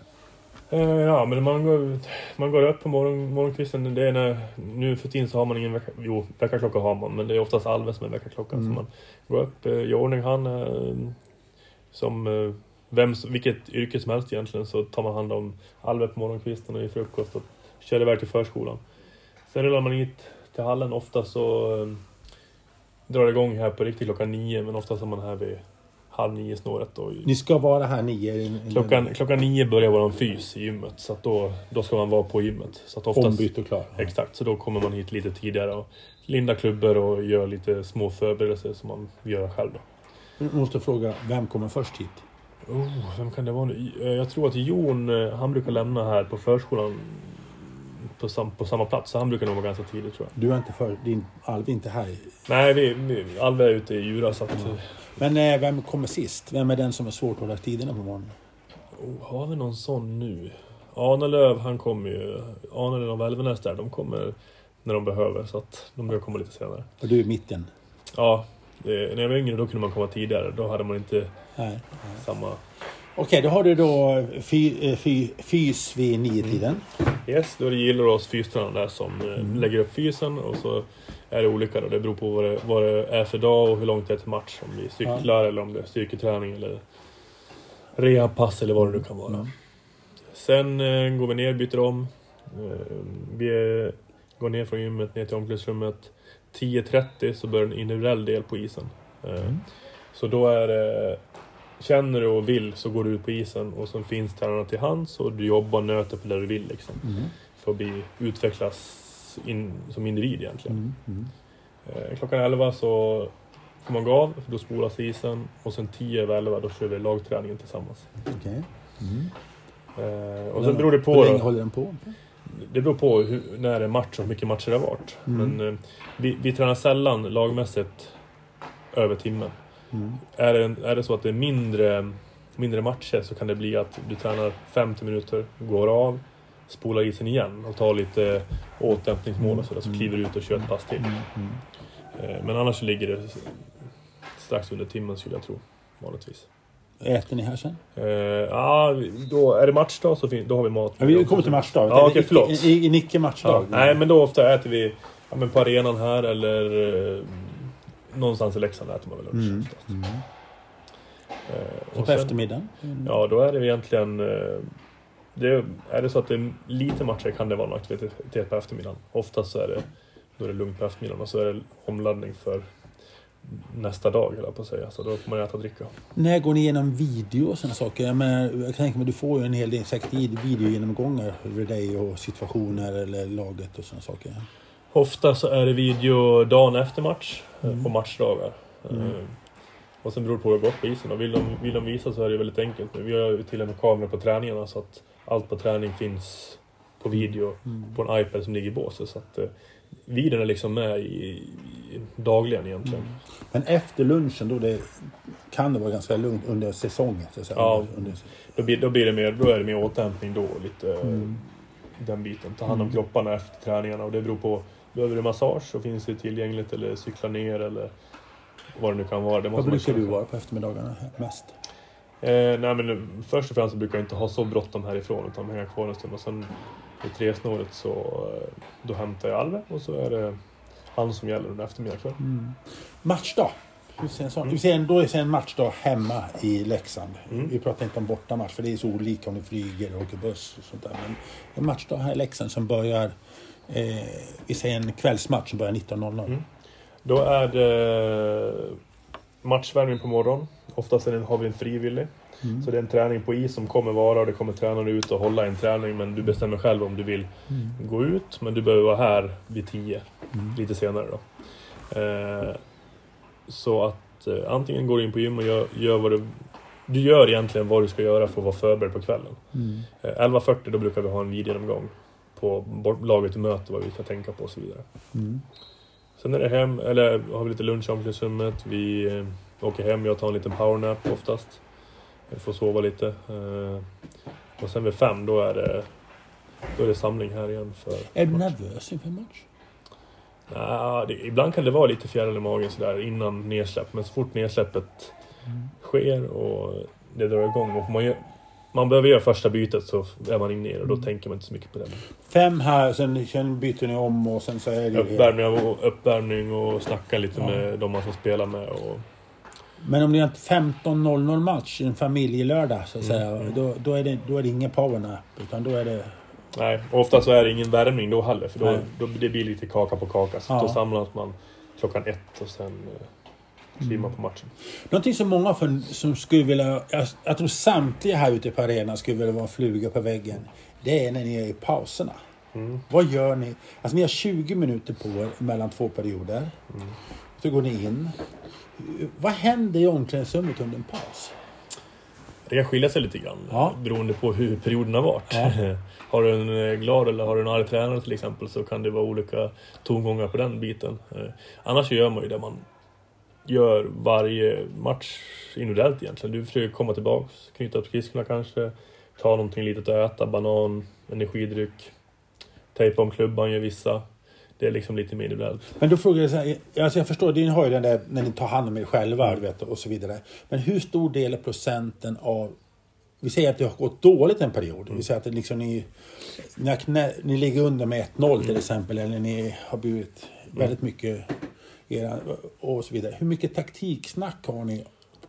[SPEAKER 2] Eh, Ja, men man går, man går upp på morgon, morgonkvisten. Det är när, nu för tiden så har man ingen vecka, jo, väckarklocka har man, men det är oftast Alve som är väckarklockan.
[SPEAKER 1] Mm.
[SPEAKER 2] Så man går upp, eh, gör ordning han eh, som eh, vem, vilket yrke som helst egentligen så tar man hand om Alve på morgonkvisten och i frukost och kör iväg till förskolan. Sen rullar man hit till hallen. Ofta så eh, drar det igång här på riktigt klockan nio, men oftast är man här vid halv nio snåret. Och
[SPEAKER 1] Ni ska vara här nio?
[SPEAKER 2] Klockan, klockan nio börjar våran fys i gymmet, så att då, då ska man vara på gymmet. Så att oftast,
[SPEAKER 1] Ombytt och klar?
[SPEAKER 2] Exakt, så då kommer man hit lite tidigare och lindar klubbor och gör lite små förberedelser som man gör själv då.
[SPEAKER 1] Jag måste fråga, vem kommer först hit?
[SPEAKER 2] Oh, vem kan det vara nu? Eh, Jag tror att Jon, eh, han brukar lämna här på förskolan på, sam, på samma plats, så han brukar nog vara ganska tidigt tror jag.
[SPEAKER 1] Du är inte för, din Alve är inte här.
[SPEAKER 2] Nej, vi, vi Alve är ute i Djura så att... eh,
[SPEAKER 1] Men eh, vem kommer sist? Vem är den som är svårt att hålla tiderna på morgonen?
[SPEAKER 2] Oh, har vi någon sån nu? Arnelöv, han kommer ju... Arnelöv och Välvenäs där, de kommer när de behöver. Så att de brukar komma lite senare.
[SPEAKER 1] Och du är mitten?
[SPEAKER 2] Ja, eh, när jag var yngre då kunde man komma tidigare. Då hade man inte
[SPEAKER 1] Nej.
[SPEAKER 2] samma...
[SPEAKER 1] Okej, då har du då fy, eh, fy, fys vid nio-tiden.
[SPEAKER 2] Yes, då är det Gillerås fystränaren där som eh,
[SPEAKER 1] Mm.
[SPEAKER 2] lägger upp fysen och så är det olika då. Det beror på vad det, vad det är för dag och hur långt det är till match. Om vi cyklar eller om det är styrketräning eller rehabpass eller vad det nu kan vara.
[SPEAKER 1] Mm.
[SPEAKER 2] Sen eh, går vi ner, byter om. Eh, vi går ner från gymmet ner till omklädningsrummet. 10.30 så börjar en individuell del på isen. Eh,
[SPEAKER 1] Mm.
[SPEAKER 2] Så då är det... Känner du och vill så går du ut på isen och så finns tränarna till hands och du jobbar och nöter på det du vill liksom.
[SPEAKER 1] Mm.
[SPEAKER 2] För att bli, utvecklas in, som individ egentligen.
[SPEAKER 1] Mm. Mm.
[SPEAKER 2] Eh, klockan 11 så får man gå av, för då spolas isen. Och sen 10 över 11 då kör vi lagträningen tillsammans.
[SPEAKER 1] Mm.
[SPEAKER 2] Eh, och sen beror det på
[SPEAKER 1] Hur
[SPEAKER 2] då,
[SPEAKER 1] länge håller den på?
[SPEAKER 2] Det beror på hur, när det är match och hur mycket matcher det har varit.
[SPEAKER 1] Mm.
[SPEAKER 2] Men eh, vi, vi tränar sällan lagmässigt över timmen.
[SPEAKER 1] Mm.
[SPEAKER 2] Är det, är det så att det är mindre, mindre matcher så kan det bli att du tränar 50 minuter, går av, spolar isen igen och tar lite återhämtningsmål och sådär. Så
[SPEAKER 1] Mm.
[SPEAKER 2] kliver du ut och kör ett pass till.
[SPEAKER 1] Mm.
[SPEAKER 2] Eh, Men annars ligger det strax under timmen skulle jag tro. Vanligtvis.
[SPEAKER 1] Äter ni här sen?
[SPEAKER 2] Eh, ja, då är det matchdag så fin- då har vi mat.
[SPEAKER 1] Ja, vi kommer till matchdag.
[SPEAKER 2] Ja, okej, förlåt.
[SPEAKER 1] I, i, i Nicke matchdag.
[SPEAKER 2] Ja, nej, men då ofta äter vi ja, men på arenan här eller eh, någonstans i Leksand äter man väl lunch
[SPEAKER 1] Mm.
[SPEAKER 2] oftast.
[SPEAKER 1] Mm.
[SPEAKER 2] Eh,
[SPEAKER 1] Så på
[SPEAKER 2] sen-
[SPEAKER 1] eftermiddagen? Mm.
[SPEAKER 2] Ja, då är det egentligen... eh, Det, är det så att det är lite matcher kan det vara en aktivitet på eftermiddagen. Oftast så är det, då är det lugnt på eftermiddagen och så är det omladdning för nästa dag, jag på att säga. Så då får man äta och dricka.
[SPEAKER 1] När går ni igenom video och sådana saker? Jag, menar, jag tänka mig du får ju en hel del säkert videogenomgångar över dig och situationer eller laget och sådana saker.
[SPEAKER 2] Ofta så är det video dagen efter match eh,
[SPEAKER 1] Mm.
[SPEAKER 2] på matchdagar.
[SPEAKER 1] Mm.
[SPEAKER 2] Eh, Och sen beror det på hur det gått på isen. Och vill, de, vill de visa så är det väldigt enkelt. Vi har ju till och med kameror på träningarna så att allt på träning finns på video
[SPEAKER 1] Mm.
[SPEAKER 2] på en iPad som ligger i båset. Så att eh, videon är liksom med i, i, dagligen egentligen.
[SPEAKER 1] Mm. Men efter lunchen då det, kan det vara ganska lugnt under säsongen? Så att säga.
[SPEAKER 2] Ja.
[SPEAKER 1] Under, under,
[SPEAKER 2] Då, blir, då, blir det mer, då är det mer återhämtning då. Lite eh,
[SPEAKER 1] Mm.
[SPEAKER 2] den biten. Ta hand om
[SPEAKER 1] Mm.
[SPEAKER 2] kropparna efter träningarna. Och det beror på. Behöver du massage så finns det tillgängligt. Eller cykla ner eller vad det nu kan vara. Det
[SPEAKER 1] vad brukar du vara på eftermiddagarna mest?
[SPEAKER 2] Eh, nej men först och främst brukar jag inte ha så bråttom härifrån utan hänga kvar en stund och sen i tresnåret så eh, då hämtar jag Alve och så är det han som gäller under eftermiddagen kväll.
[SPEAKER 1] Mm. Matchdag. Hur ser en sån,
[SPEAKER 2] Mm.
[SPEAKER 1] ser då är en matchdag hemma i Leksand.
[SPEAKER 2] Mm.
[SPEAKER 1] Vi pratar inte om bortamatch för det är så olika om du flyger och åker buss och sånt där. Men en matchdag här i Leksand som börjar, eh, vi säger en kvällsmatch som börjar 19.00.
[SPEAKER 2] Mm. Då är det matchvärmning på morgonen. Oftast har vi en frivillig. Mm. Så det är en träning på is som kommer vara och det kommer tränare ut och hålla en träning men du bestämmer själv om du vill mm. gå ut men du behöver vara här vid 10 mm. lite senare då. Eh, så att eh, antingen går du in på gym och gör, gör vad du du gör egentligen vad du ska göra för att vara förberedd på kvällen. Mm. 11.40 eh, då brukar vi ha en videogenomgång på laget i möte, vad vi ska tänka på och så vidare. Mm. Sen är det hem, eller har vi lite lunch i omklädningsrummet. Vi eh, åker hem, jag tar en liten powernap oftast. Jag får sova lite. Eh, och sen vid fem, då är det, då är det samling här igen för
[SPEAKER 1] Är du nervös inför match?
[SPEAKER 2] Nah, det, ibland kan det vara lite fjäril i magen sådär innan nedsläpp. Men så fort nedsläppet mm. sker och det drar igång och man man behöver göra första bytet så är man inne i det och då mm. tänker man inte så mycket på det.
[SPEAKER 1] Fem här, sen, sen byter ni om och sen så är det
[SPEAKER 2] uppvärmning och, uppvärmning och snacka lite ja. med de man ska spela med. Och...
[SPEAKER 1] Men om det är en 15.00 match, en familjelördag så att mm. säga, mm. då, då, är det, då är det ingen powernap utan då är det...
[SPEAKER 2] Nej, ofta så är det ingen värmning då heller för då, då det blir lite kaka på kaka. Så ja. då samlas man klockan ett och sen eh, kliva på matchen.
[SPEAKER 1] Någonting som många för, som skulle vilja... Jag, jag tror samtliga här ute på arenan skulle vilja vara en fluga på väggen. Det är när ni är i pauserna. Mm. Vad gör ni? Alltså ni har 20 minuter på er mellan två perioder. Mm. Så går ni in. Vad händer i omklädningsrummet under en paus?
[SPEAKER 2] Det kan skilja sig lite grann ja. beroende på hur perioden har varit. Ja. *laughs* har du en eh, glad eller har du en arg tränare till exempel så kan det vara olika tongångar på den biten. Eh, annars gör man ju det man gör varje match individuellt egentligen. Du försöker komma tillbaks, knyta upp skridskorna kanske, ta någonting litet att äta, banan, energidryck, tejpa om klubban gör vissa. Det är liksom lite mer individuellt.
[SPEAKER 1] Men då frågar jag så här, alltså jag förstår, ni har ju den där när ni tar hand om er själva mm. vet, och så vidare. Men hur stor del är procenten av vi säger att det har gått dåligt en period. Mm. Vi säger att det liksom ni, när, ni ligger under med 1-0 till mm. exempel eller ni har blivit väldigt mycket era, och så vidare. Hur mycket taktiksnack har ni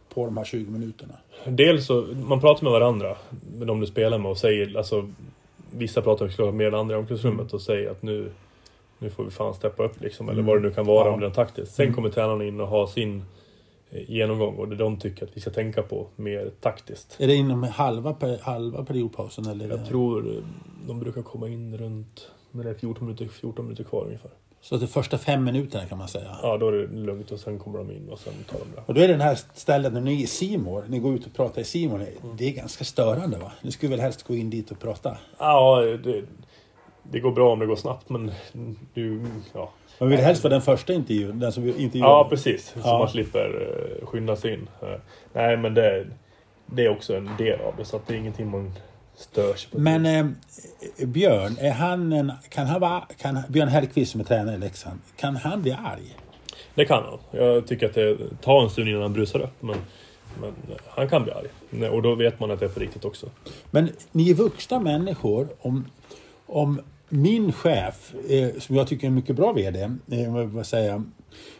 [SPEAKER 1] på de här 20 minuterna?
[SPEAKER 2] Dels så, man pratar med varandra, med de du spelar med och säger, alltså Vissa pratar också med andra i omklädningsrummet och säger att nu, nu får vi fan steppa upp liksom, eller mm. vad det nu kan vara ja. om det är taktiskt. Sen mm. kommer tränarna in och har sin eh, genomgång och det de tycker att vi ska tänka på mer taktiskt.
[SPEAKER 1] Är det inom halva, halva periodpausen? Eller
[SPEAKER 2] Jag tror eh, de brukar komma in runt när det är 14 minuter, 14 minuter kvar ungefär.
[SPEAKER 1] Så de första fem minuterna kan man säga.
[SPEAKER 2] Ja, då är det lugnt och sen kommer de in och sen tar de det.
[SPEAKER 1] Och då är det den här stället när ni är i Simor, ni går ut och pratar i Simor. Mm. Det är ganska störande va? Ni skulle väl helst gå in dit och prata?
[SPEAKER 2] Ja, det, det går bra om det går snabbt men du, ja.
[SPEAKER 1] Man vill helst vara den första intervjun, den som intervjuar.
[SPEAKER 2] Ja, precis. Så ja. man slipper uh, skynda sig in. Uh, nej, men det, det är också en del av det så att det är ingenting man Störs
[SPEAKER 1] på Men eh, Björn, är han en, kan han vara, kan, Björn Hellkvist som är tränare i Leksand, kan han bli arg?
[SPEAKER 2] Det kan han. Jag tycker att det tar en stund innan han brusar upp. Men, men han kan bli arg. Och då vet man att det är på riktigt också.
[SPEAKER 1] Men ni är vuxna människor. Om, om min chef, eh, som jag tycker är en mycket bra VD, eh, vad säga,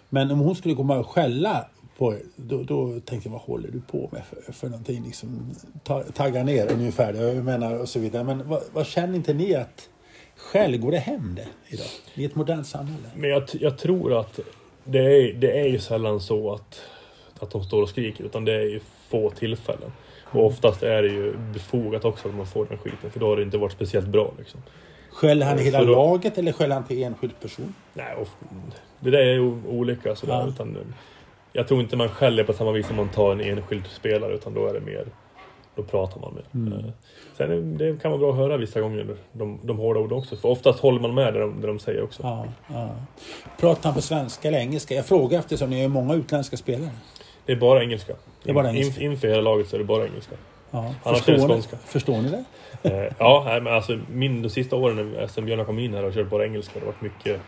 [SPEAKER 1] men om hon skulle komma och skälla på, då, då tänkte jag, vad håller du på med för, för någonting? Liksom, tagga ner ungefär, jag menar och så vidare. Men vad, vad känner inte ni att själv går det hem det idag? I ett modernt samhälle?
[SPEAKER 2] Men jag, jag tror att det är, det är ju sällan så att, att de står och skriker, utan det är ju få tillfällen. Och mm. oftast är det ju befogat också att man får den skiten, för då har det inte varit speciellt bra. Liksom.
[SPEAKER 1] Skäller han hela då, laget eller skäller han till enskild person?
[SPEAKER 2] Nej, det där är ju olika sådär. Ja. Utan, jag tror inte man skäller på samma vis som man tar en enskild spelare utan då är det mer då pratar man med. Mm. Eh, sen det kan vara bra att höra vissa gånger de, de hårda orden också. För oftast håller man med det de, det de säger också.
[SPEAKER 1] Ja, ja. Pratar han på svenska eller engelska? Jag frågar eftersom ni är många utländska spelare.
[SPEAKER 2] Det är bara engelska.
[SPEAKER 1] Det är bara engelska.
[SPEAKER 2] In, inför hela laget så är det bara engelska.
[SPEAKER 1] Ja. Annars förstår, är det skånska. Ni, förstår ni det?
[SPEAKER 2] Eh, ja, men alltså min, de sista åren sen Björn kom in här och kört bara engelska. Det har varit mycket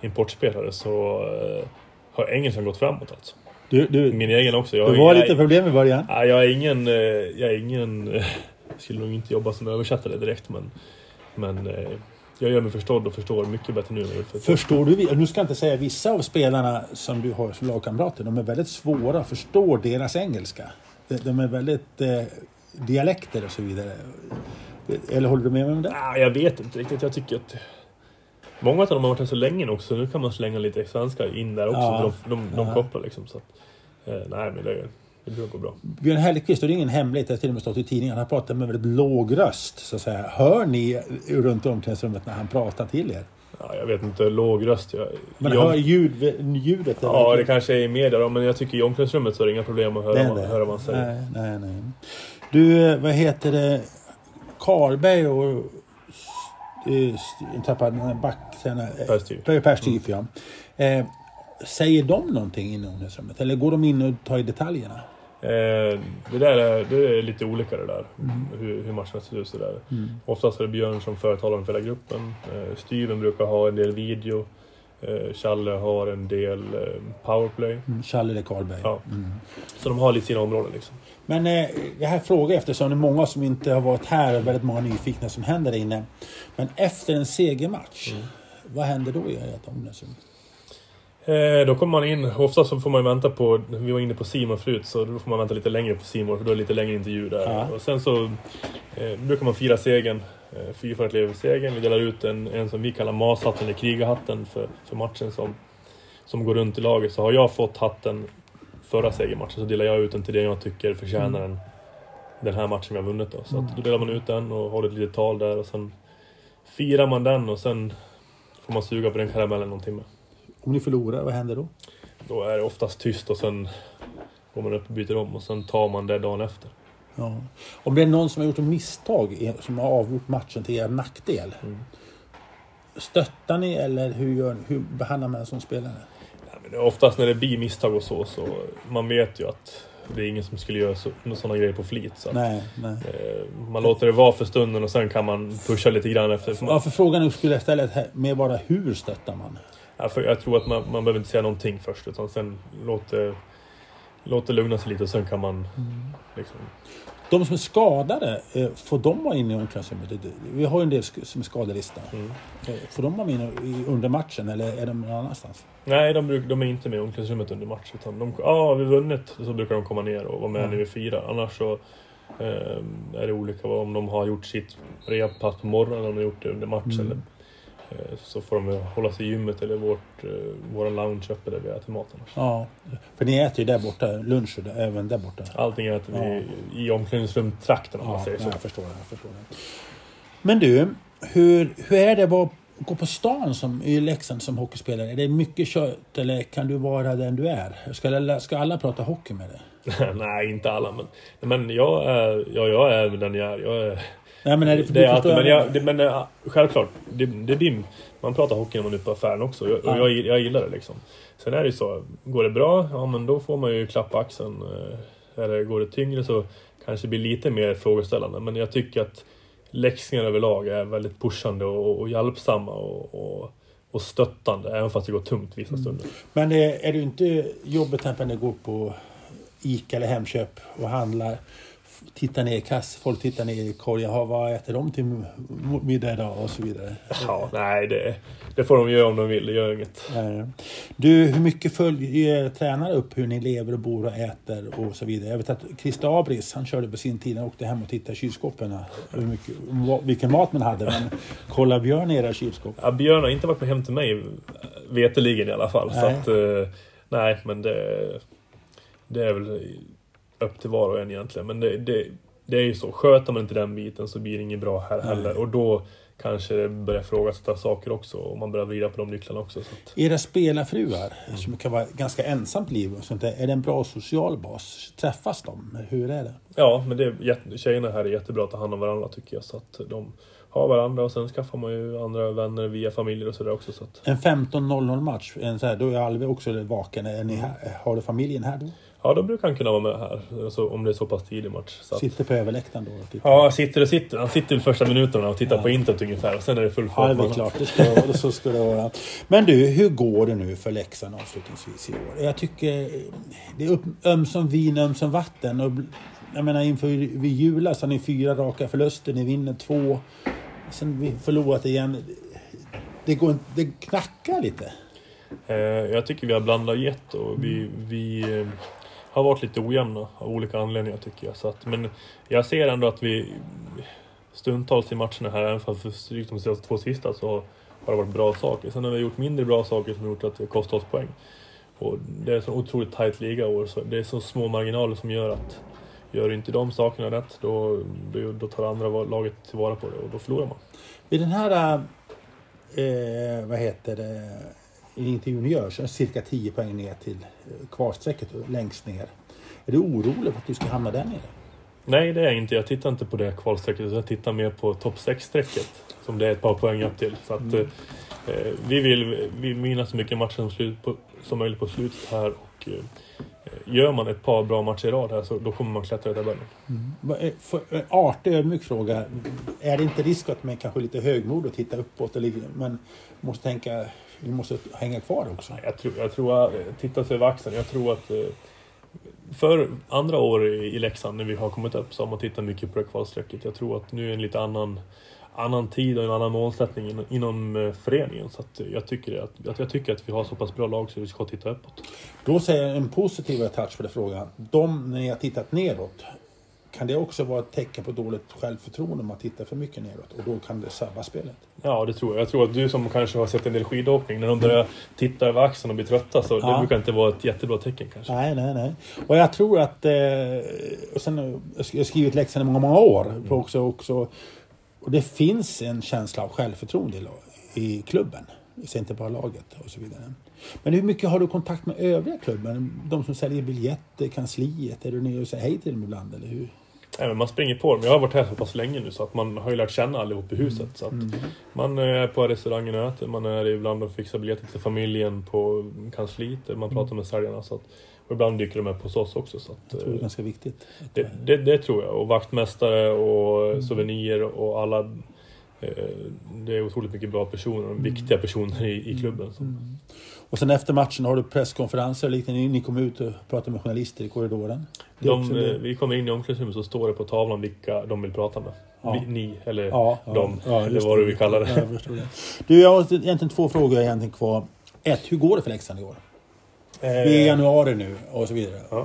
[SPEAKER 2] importspelare så eh, har engelskan gått framåt alltså.
[SPEAKER 1] Du, du,
[SPEAKER 2] Min egen också. Jag
[SPEAKER 1] det var lite problem i början.
[SPEAKER 2] Ja, jag är ingen... Eh, jag är ingen... Jag skulle nog inte jobba som översättare direkt men... Men eh, jag gör mig förstådd och förstår mycket bättre nu.
[SPEAKER 1] För förstår du? Nu ska jag inte säga vissa av spelarna som du har som lagkamrater. De är väldigt svåra att förstå deras engelska. De är väldigt eh, dialekter och så vidare. Eller håller du med mig om det?
[SPEAKER 2] Ja, jag vet inte riktigt. Jag tycker att Många av dem har varit här så länge nu också, nu kan man slänga lite svenska in där också. Ja, de, de, de, ja. kopplar liksom. Så att, eh, nej, men det, det brukar gå bra.
[SPEAKER 1] Björn Hellkvist, det är ingen hemlighet, det har till och med stått i tidningen, han pratar med väldigt låg röst. Så att säga. Hör ni runt omklädningsrummet när han pratar till er?
[SPEAKER 2] Ja, jag vet inte, låg röst. Jag,
[SPEAKER 1] Men
[SPEAKER 2] jag,
[SPEAKER 1] hör ljud, ljudet?
[SPEAKER 2] Ja, det kanske är i media då, men jag tycker i omklädningsrummet så är det inga problem att höra, vad,
[SPEAKER 1] det.
[SPEAKER 2] höra vad man säger.
[SPEAKER 1] Nej, nej, nej. Du, vad heter det? Karlberg och... eh, Tappade den här backtränaren.
[SPEAKER 2] Per Styf.
[SPEAKER 1] Per, per Styf, ja. Eh, säger de någonting inom omklädningsrummet? Eller går de in och tar i detaljerna?
[SPEAKER 2] Eh, det där är, det är lite olika det där. Hur, hur matcherna ser ut sådär. Oftast är det Björn som förtalar för hela gruppen. Eh, Styven brukar ha en del video. Eh, Challe har en del eh, powerplay.
[SPEAKER 1] Mm, Challe eller Karlberg?
[SPEAKER 2] Ja. Så de har lite sina områden liksom.
[SPEAKER 1] Men eh, det här frågar jag eftersom det är många som inte har varit här och väldigt många nyfikna som händer där inne. Men efter en segermatch, vad händer då i omklädningsrum?
[SPEAKER 2] Eh, då kommer man in, ofta så får man vänta på, vi var inne på Simon förut, så då får man vänta lite längre på Simon för då är det lite längre intervju där.
[SPEAKER 1] Ja.
[SPEAKER 2] Och sen så eh, brukar man fira segern, eh, fyrfaldigt lever segern. Vi delar ut en, en som vi kallar mashatten eller krigarhatten för, för matchen som, som går runt i laget. Så har jag fått hatten förra segermatchen så delar jag ut den till den jag tycker förtjänar den, den här matchen vi har vunnit. Då. Så att då delar man ut den och håller ett litet tal där och sen firar man den och sen får man suga på den karamellen någon timme.
[SPEAKER 1] Om ni förlorar, vad händer då?
[SPEAKER 2] Då är det oftast tyst och sen går man upp och byter om och sen tar man det dagen efter.
[SPEAKER 1] Ja. Om det är någon som har gjort ett misstag som har avgjort matchen till er nackdel. Stöttar ni eller hur, gör, hur behandlar man en sån spelare?
[SPEAKER 2] Ja, oftast när det blir misstag och så, så man vet ju att det är ingen som skulle göra så, sådana grejer på flit. Så
[SPEAKER 1] Nej, nej.
[SPEAKER 2] eh, man låter det vara för stunden och sen kan man pusha lite grann efter. För man,
[SPEAKER 1] Ja, för frågan skulle jag ställa med bara hur stöttar man?
[SPEAKER 2] ja, för jag tror att man, man behöver inte säga någonting först utan sen låt det, låt det lugna sig lite och sen kan man liksom,
[SPEAKER 1] De som är skadade, eh, får de vara inne i omklädningsrummet? Vi har ju en del som är skadelista.
[SPEAKER 2] mm.
[SPEAKER 1] Eh, Får de vara med i- under matchen eller är de någon annanstans?
[SPEAKER 2] Nej, de, bruk, de är inte med i omklädningsrummet under match. Utan de, har vi vunnit så brukar de komma ner och vara med
[SPEAKER 1] Mm.
[SPEAKER 2] när vi firar. Annars så eh, är det olika om de har gjort sitt rehabpass på morgonen om de har gjort det under match.
[SPEAKER 1] Mm.
[SPEAKER 2] Eller, så får de hålla sig i gymmet eller vårt, eh, vår lounge uppe där vi äter maten.
[SPEAKER 1] Ja, för ni äter ju där borta, lunch även där borta.
[SPEAKER 2] Allting äter vi i omklädningsrumtrakten om man
[SPEAKER 1] Ja,
[SPEAKER 2] säger så.
[SPEAKER 1] jag förstår. Jag förstår det. Men du, hur, hur är det att gå på stan som, i Leksand som hockeyspelare? Är det mycket kött eller kan du vara den du är? Ska alla, ska alla prata hockey med dig? *laughs*
[SPEAKER 2] Nej, inte alla men, men jag, är, ja, jag är den jag är. Jag är
[SPEAKER 1] Nej, men är det,
[SPEAKER 2] Det är alltid, men,
[SPEAKER 1] jag-
[SPEAKER 2] det, men eh, självklart, det, det blir, man pratar hockey när man är ute på affären också. Jag, och
[SPEAKER 1] Ja.
[SPEAKER 2] jag, jag gillar det liksom. Sen är det ju så, går det bra, ja men då får man ju klappa axeln. eh, Eller går det tyngre så kanske det blir lite mer frågeställande. Men jag tycker att läxningar överlag är väldigt pushande och, och hjälpsamma och, och, och stöttande. Även fast det går tungt vissa stunder.
[SPEAKER 1] Men är, är du inte jobbigt när du går på Ica eller Hemköp och handlar? Tittar ner i kass, folk tittar ner i korgen. "Jaha, Vad äter de till middag idag? Och så vidare.
[SPEAKER 2] Ja, nej det, det får de göra om de vill, det gör inget.
[SPEAKER 1] Eh, Du, hur mycket följer tränare upp hur ni lever och bor och äter och så vidare? Jag vet att Christer Abris, han körde på sin tid, han åkte hem och tittade i kylskåpen. Hur mycket, vilken mat man hade. Men kolla Björn i era kylskåp.
[SPEAKER 2] Ja, Björn har inte varit med hem till mig, veteligen i alla fall. Så
[SPEAKER 1] Nej.
[SPEAKER 2] att, eh, nej, men det, det är väl upp till var och en egentligen. Men det, det, det är ju så, sköter man inte den biten så blir det inget bra här heller. Och då kanske det börjar frågasätta saker också och man börjar vrida på de nycklarna också. Så att,
[SPEAKER 1] Era spelarfruar, som kan vara ganska ensamt liv, och sånt där, är det en bra social bas? Träffas de? Hur är det?
[SPEAKER 2] ja, men det är, tjejerna här är jättebra att ta hand om varandra tycker jag. Så att de har varandra och sen skaffar man ju andra vänner via familjer och sådär också. Så att,
[SPEAKER 1] En 15.00 match, en så här, då är Alve också vaken. Är ni här, har du familjen här då?
[SPEAKER 2] Ja, då brukar han kunna vara med här. Alltså, om det är så pass tidig match. Så att,
[SPEAKER 1] Sitter på överläktaren då? och tittar?
[SPEAKER 2] Ja, sitter och sitter. Han sitter i första minuterna och tittar
[SPEAKER 1] Ja.
[SPEAKER 2] på intet ungefär. Och sen är det full
[SPEAKER 1] Ja,
[SPEAKER 2] fart.
[SPEAKER 1] det är klart. *laughs* Det ska, och så ska det vara. Men du, hur går det nu för Leksand avslutningsvis i år? Jag tycker det är upp, ömsom vin, ömsom vatten. Och, jag menar inför vid julas har ni fyra raka förluster, ni vinner två. Sen vi förlorat igen. Det, går, det knackar lite.
[SPEAKER 2] Eh, jag tycker vi har blandat gett och vi, vi eh, har varit lite ojämna av olika anledningar tycker jag. Så att, men jag ser ändå att vi stundtals i matcherna här, även fast vi strykt de två sista, så har det varit bra saker. Sen har vi gjort mindre bra saker som har gjort att det kostat oss poäng. Och det är så otroligt tajt liga år så det är så små marginaler som gör att gör du inte de sakerna rätt då, då, då tar andra laget tillvara på det och då förlorar man.
[SPEAKER 1] Vid den här, eh, vad heter det, intervjun görs, cirka 10 poäng ner till kvarstrecket längst ner. Är du orolig för att du ska hamna där nere?
[SPEAKER 2] Nej, det är jag inte. Jag tittar inte på det kvalstrecket. Jag tittar mer på topp 6-strecket. Som det är ett par poäng upp till. Så att, mm. eh, vi vill vi vinna så mycket matcher som, slut på, som möjligt på slutet här. Och, eh, gör man ett par bra matcher i rad här så då kommer man klättra i tabellen.
[SPEAKER 1] Mm. En artig ödmjuk fråga. Är det inte risk att man kanske är lite högmod och tittar uppåt? Eller, men måste tänka, vi måste hänga kvar också?
[SPEAKER 2] Jag tror, jag tror att, titta sig över axeln. Jag tror att eh, för andra år i Leksand när vi har kommit upp så har man tittat mycket på det kvalstrecket. Jag tror att nu är en lite annan, annan tid och en annan målsättning inom, inom eh, föreningen. Så jag, tycker att, jag tycker att vi har så pass bra lag så vi ska titta uppåt.
[SPEAKER 1] Då säger jag en positiv touch på den frågan. De, när ni har tittat neråt, kan det också vara ett tecken på dåligt självförtroende om man tittar för mycket neråt och då kan det sabba spelet?
[SPEAKER 2] Ja, det tror jag. Jag tror att du som kanske har sett en del skidåkning, när de börjar titta över axeln och blir trötta så ja. det brukar inte vara ett jättebra tecken kanske.
[SPEAKER 1] Nej, nej, nej. Och jag tror att... Eh, och sen, jag har skrivit läxan i många, många år. Mm. Också, också, och det finns en känsla av självförtroende i klubben. Inte bara laget och så vidare. Men hur mycket har du kontakt med övriga klubben? De som säljer biljetter, kansliet? Är du nere och säger hej till dem ibland? Eller hur?
[SPEAKER 2] Nej, men man springer på dem. Jag har varit här så pass länge nu så att man har ju lärt känna allihop i huset. Mm. Så att mm. Man är på restaurangen och äter, man är ibland och fixar biljetter till familjen på kansliet, man mm. pratar med säljarna. Så att, och ibland dyker de upp hos oss också. Så att,
[SPEAKER 1] jag tror det är ganska viktigt.
[SPEAKER 2] Det, det, det tror jag. Och vaktmästare och mm. souvenirer och alla eh, det är otroligt mycket bra personer, och viktiga personer i, i klubben. Mm.
[SPEAKER 1] Och sen efter matchen har du presskonferenser och liknande. Ni kommer ut och pratar med journalister i korridoren.
[SPEAKER 2] De, vi kommer in i omklädningsrummet så står det på tavlan vilka de vill prata med. Ja. Vi, ni eller ja, de, ja, eller vad du vill kalla det.
[SPEAKER 1] Jag. Du, jag har egentligen två frågor egentligen kvar. Ett, hur går det för Leksand i år? Eh, vi är i januari nu och så vidare.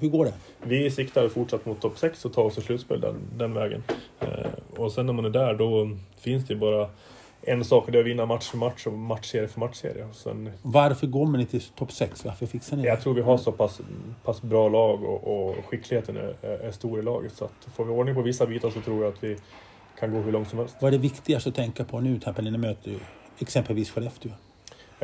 [SPEAKER 1] Hur går det?
[SPEAKER 2] Vi siktar fortsatt mot topp 6 och tar oss till slutspel den, den vägen. Eh, och sen när man är där då finns det ju bara en sak är att vinna match för match och matchserie för matchserie. Sen,
[SPEAKER 1] Varför går man inte till topp 6? Varför fixar ni det?
[SPEAKER 2] Jag tror vi har så pass, pass bra lag och, och skickligheten är, är, stor i laget. Så att får vi ordning på vissa bitar så tror jag att vi kan gå hur långt som helst.
[SPEAKER 1] Vad är det viktigaste att tänka på nu när ni möter exempelvis Skellefteå?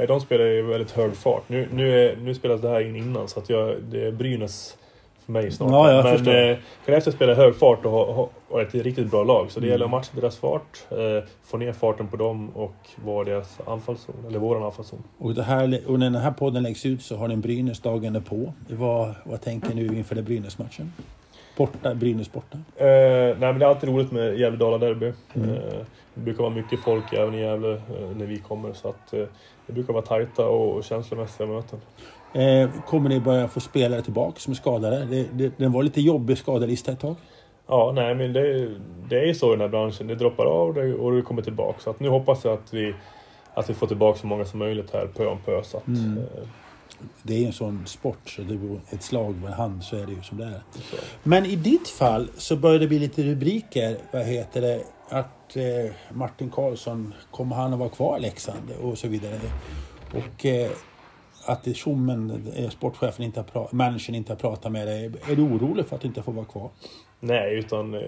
[SPEAKER 2] De spelar i väldigt hög fart. Nu, nu, är, nu spelas det här in innan så att jag, det är Brynäs för mig snart.
[SPEAKER 1] Ja, jag
[SPEAKER 2] Men eh, Skellefteå spelar hög fart och har, har ett riktigt bra lag. Så det mm. gäller att matcha deras fart, eh, få ner farten på dem och vara deras anfallszon, eller våran anfallszon.
[SPEAKER 1] Och, det här, och när den här podden läggs ut så har ni Brynäs dagen på. Vad, vad tänker du inför den Brynäs-matchen? Borta, Brynäs borta?
[SPEAKER 2] Eh, nej men det är alltid roligt med Gävle-Dala-derby. Mm. Eh, det brukar vara mycket folk även i Gävle eh, när vi kommer så att eh, det brukar vara tajta och känslomässiga möten.
[SPEAKER 1] Eh, kommer ni börja få spelare tillbaka som är skadade? Det, det, den var lite jobbig skadelista ett tag.
[SPEAKER 2] Ja, nej men det, det är ju så i den här branschen. Det droppar av och det kommer tillbaka. Så att nu hoppas jag att vi, att vi får tillbaka så många som möjligt här pö om pö. Så att, mm. eh,
[SPEAKER 1] det är en sån sport, så det är ett slag med hand så är det ju som det är. Så. Men i ditt fall så börjar det bli lite rubriker, vad heter det, att eh, Martin Karlsson, kommer han att vara kvar i Leksand och så vidare. Och att tjommen, eh, sportchefen, inte har managern inte har pratat med dig. Är du orolig för att du inte får vara kvar?
[SPEAKER 2] Nej, utan eh,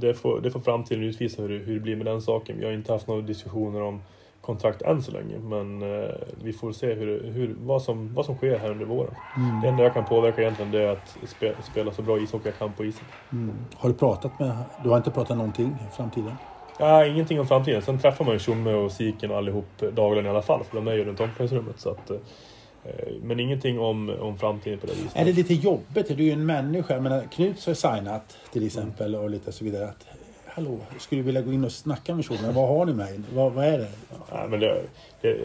[SPEAKER 2] det får, det får framtiden utvisa hur, hur det blir med den saken. Vi har inte haft några diskussioner om kontrakt än så länge. Men eh, vi får se hur, hur, vad, som, vad som sker här under våren. Mm. Det enda jag kan påverka egentligen det är att spe, spela så bra ishockey jag kan på isen.
[SPEAKER 1] Mm. Har du pratat med... Du har inte pratat någonting om framtiden?
[SPEAKER 2] Ja, ingenting om framtiden. Sen träffar man ju Tjomme och Siken och allihop dagligen i alla fall. För de är ju runt omklädningsrummet. Så att, eh, men ingenting om, om framtiden på det viset.
[SPEAKER 1] Är det lite jobbigt? Du är ju en människa. Men Knuts har signat till exempel och lite så vidare. Att, Hallå, skulle du vilja gå in och snacka med Tjomme? Vad har ni med vad, vad är det?
[SPEAKER 2] Ja, men det, det,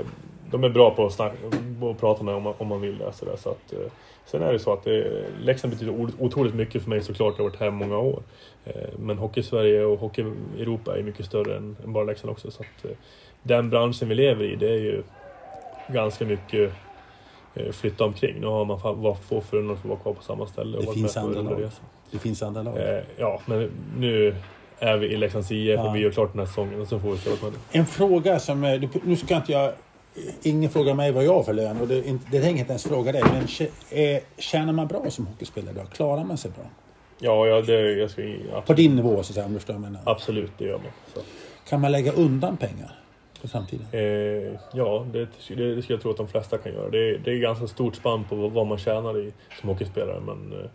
[SPEAKER 2] de är bra på att, snacka, på att prata med om man, om man vill det. Så, där, så att, eh, sen är det så att det, Leksand betyder otroligt mycket för mig såklart. Jag har varit här många år. Eh, men Hockey-Sverige och Hockey-Europa är mycket större än, än bara Leksand också. Så att, eh, den branschen vi lever i, det är ju ganska mycket flytta omkring. Nu har man varit få förunnat att vara kvar på samma ställe.
[SPEAKER 1] Det finns andra lag. Det finns andra lag.
[SPEAKER 2] Ja, men nu är vi i Leksands IF ja. och vi gör klart den här säsongen och så får vi se vad som händer.
[SPEAKER 1] En fråga som, nu ska inte jag ingen frågar mig vad jag har för lön och det, det tänker jag inte ens fråga dig. Men tjänar man bra som hockeyspelare då? Klarar man sig bra?
[SPEAKER 2] Ja, ja det, jag ska,
[SPEAKER 1] absolut. På din nivå så att säga, om du förstår vad jag menar.
[SPEAKER 2] Absolut, det gör man. Så.
[SPEAKER 1] Kan man lägga undan pengar? På framtiden?
[SPEAKER 2] Eh, ja, det, det, det skulle jag tro att de flesta kan göra. Det, det är ganska stort spann på vad man tjänar i, som hockeyspelare. Men, eh,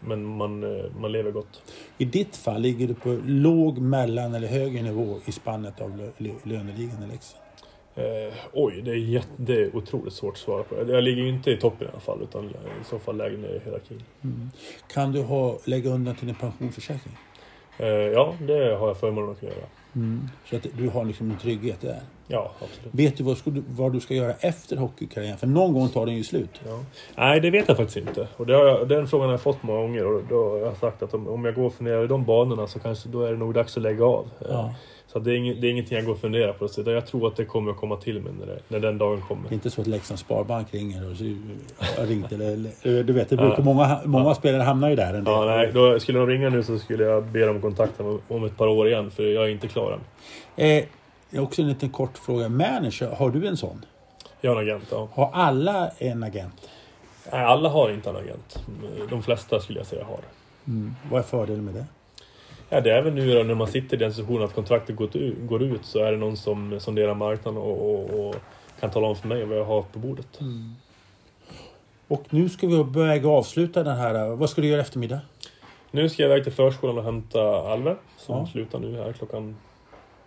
[SPEAKER 2] men man, eh, man lever gott.
[SPEAKER 1] I ditt fall, ligger du på låg, mellan eller högre nivå i spannet av löneligan i Leksand?
[SPEAKER 2] Eh, oj, det är, jätte, det är otroligt svårt att svara på. Jag ligger ju inte i toppen i alla fall, utan i så fall lägre ner i hierarkin. Mm.
[SPEAKER 1] Kan du ha, lägga undan till din pensionsförsäkring?
[SPEAKER 2] Eh, ja, det har jag förmånen att kunna göra.
[SPEAKER 1] Mm. Så att du har liksom en trygghet där?
[SPEAKER 2] Ja, absolut.
[SPEAKER 1] Vet du vad, du vad, du ska göra efter hockeykarriären? För någon gång tar den ju slut.
[SPEAKER 2] Ja. Nej, det vet jag faktiskt inte. Och jag, den frågan har jag fått många gånger. Och då har jag sagt att om, om jag går och funderar i de banorna så kanske då är det nog dags att lägga av. Ja. Så det är, ing, det är ingenting jag går och funderar på. Så jag tror att det kommer att komma till mig när, det, när den dagen kommer.
[SPEAKER 1] Det är inte så att Leksands Sparbank ringer och har ringt eller... Du vet, det brukar, ja. många, många spelare hamnar ju där. En
[SPEAKER 2] del. Ja, nej, då, skulle de ringa nu så skulle jag be dem kontakta mig om ett par år igen. För jag är inte klar än.
[SPEAKER 1] Eh, också en liten kort fråga. Manager, har du en sån?
[SPEAKER 2] Jag har en agent, ja.
[SPEAKER 1] Har alla en agent?
[SPEAKER 2] Nej, alla har inte en agent. De flesta skulle jag säga har.
[SPEAKER 1] Mm. Vad är fördelen med det?
[SPEAKER 2] Ja, det är även nu då, när man sitter i den situationen att kontraktet går ut så är det någon som sonderar marknaden och, och, och kan tala om för mig vad jag har på bordet. Mm.
[SPEAKER 1] Och nu ska vi börja avsluta den här. Vad ska du göra eftermiddag?
[SPEAKER 2] Nu ska jag iväg till förskolan och hämta Alve som ja. slutar nu här klockan,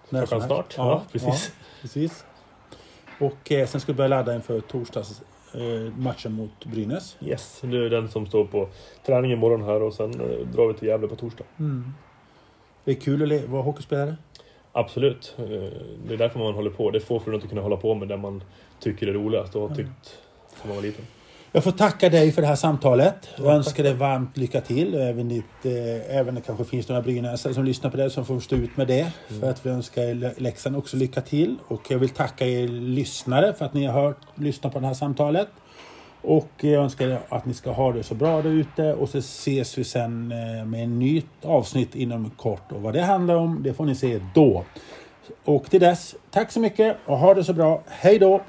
[SPEAKER 2] klockan snart. Ja, ja, precis.
[SPEAKER 1] Ja, precis. Och eh, sen ska du börja ladda inför torsdags eh, matchen mot Brynäs.
[SPEAKER 2] Yes, det är den som står på träning imorgon här och sen eh, drar vi till Gävle på torsdag. Mm.
[SPEAKER 1] Det är kul att vara hockeyspelare?
[SPEAKER 2] Absolut. Eh, det är därför man håller på. Det är få förunnat att kunna hålla på med det man tycker är roligast och har tyckt sedan man var liten.
[SPEAKER 1] Jag får tacka dig för det här samtalet. Jag önskar dig varmt lycka till. Även, ditt, eh, även det kanske finns några brynäsare som lyssnar på det som får stå ut med det. Mm. För att vi önskar Leksand också lycka till. Och jag vill tacka er lyssnare för att ni har hört, lyssnat på det här samtalet. Och jag önskar att ni ska ha det så bra där ute och så ses vi sen eh, med ett nytt avsnitt inom kort. Och vad det handlar om, det får ni se då. Och till dess, tack så mycket och ha det så bra. Hej då!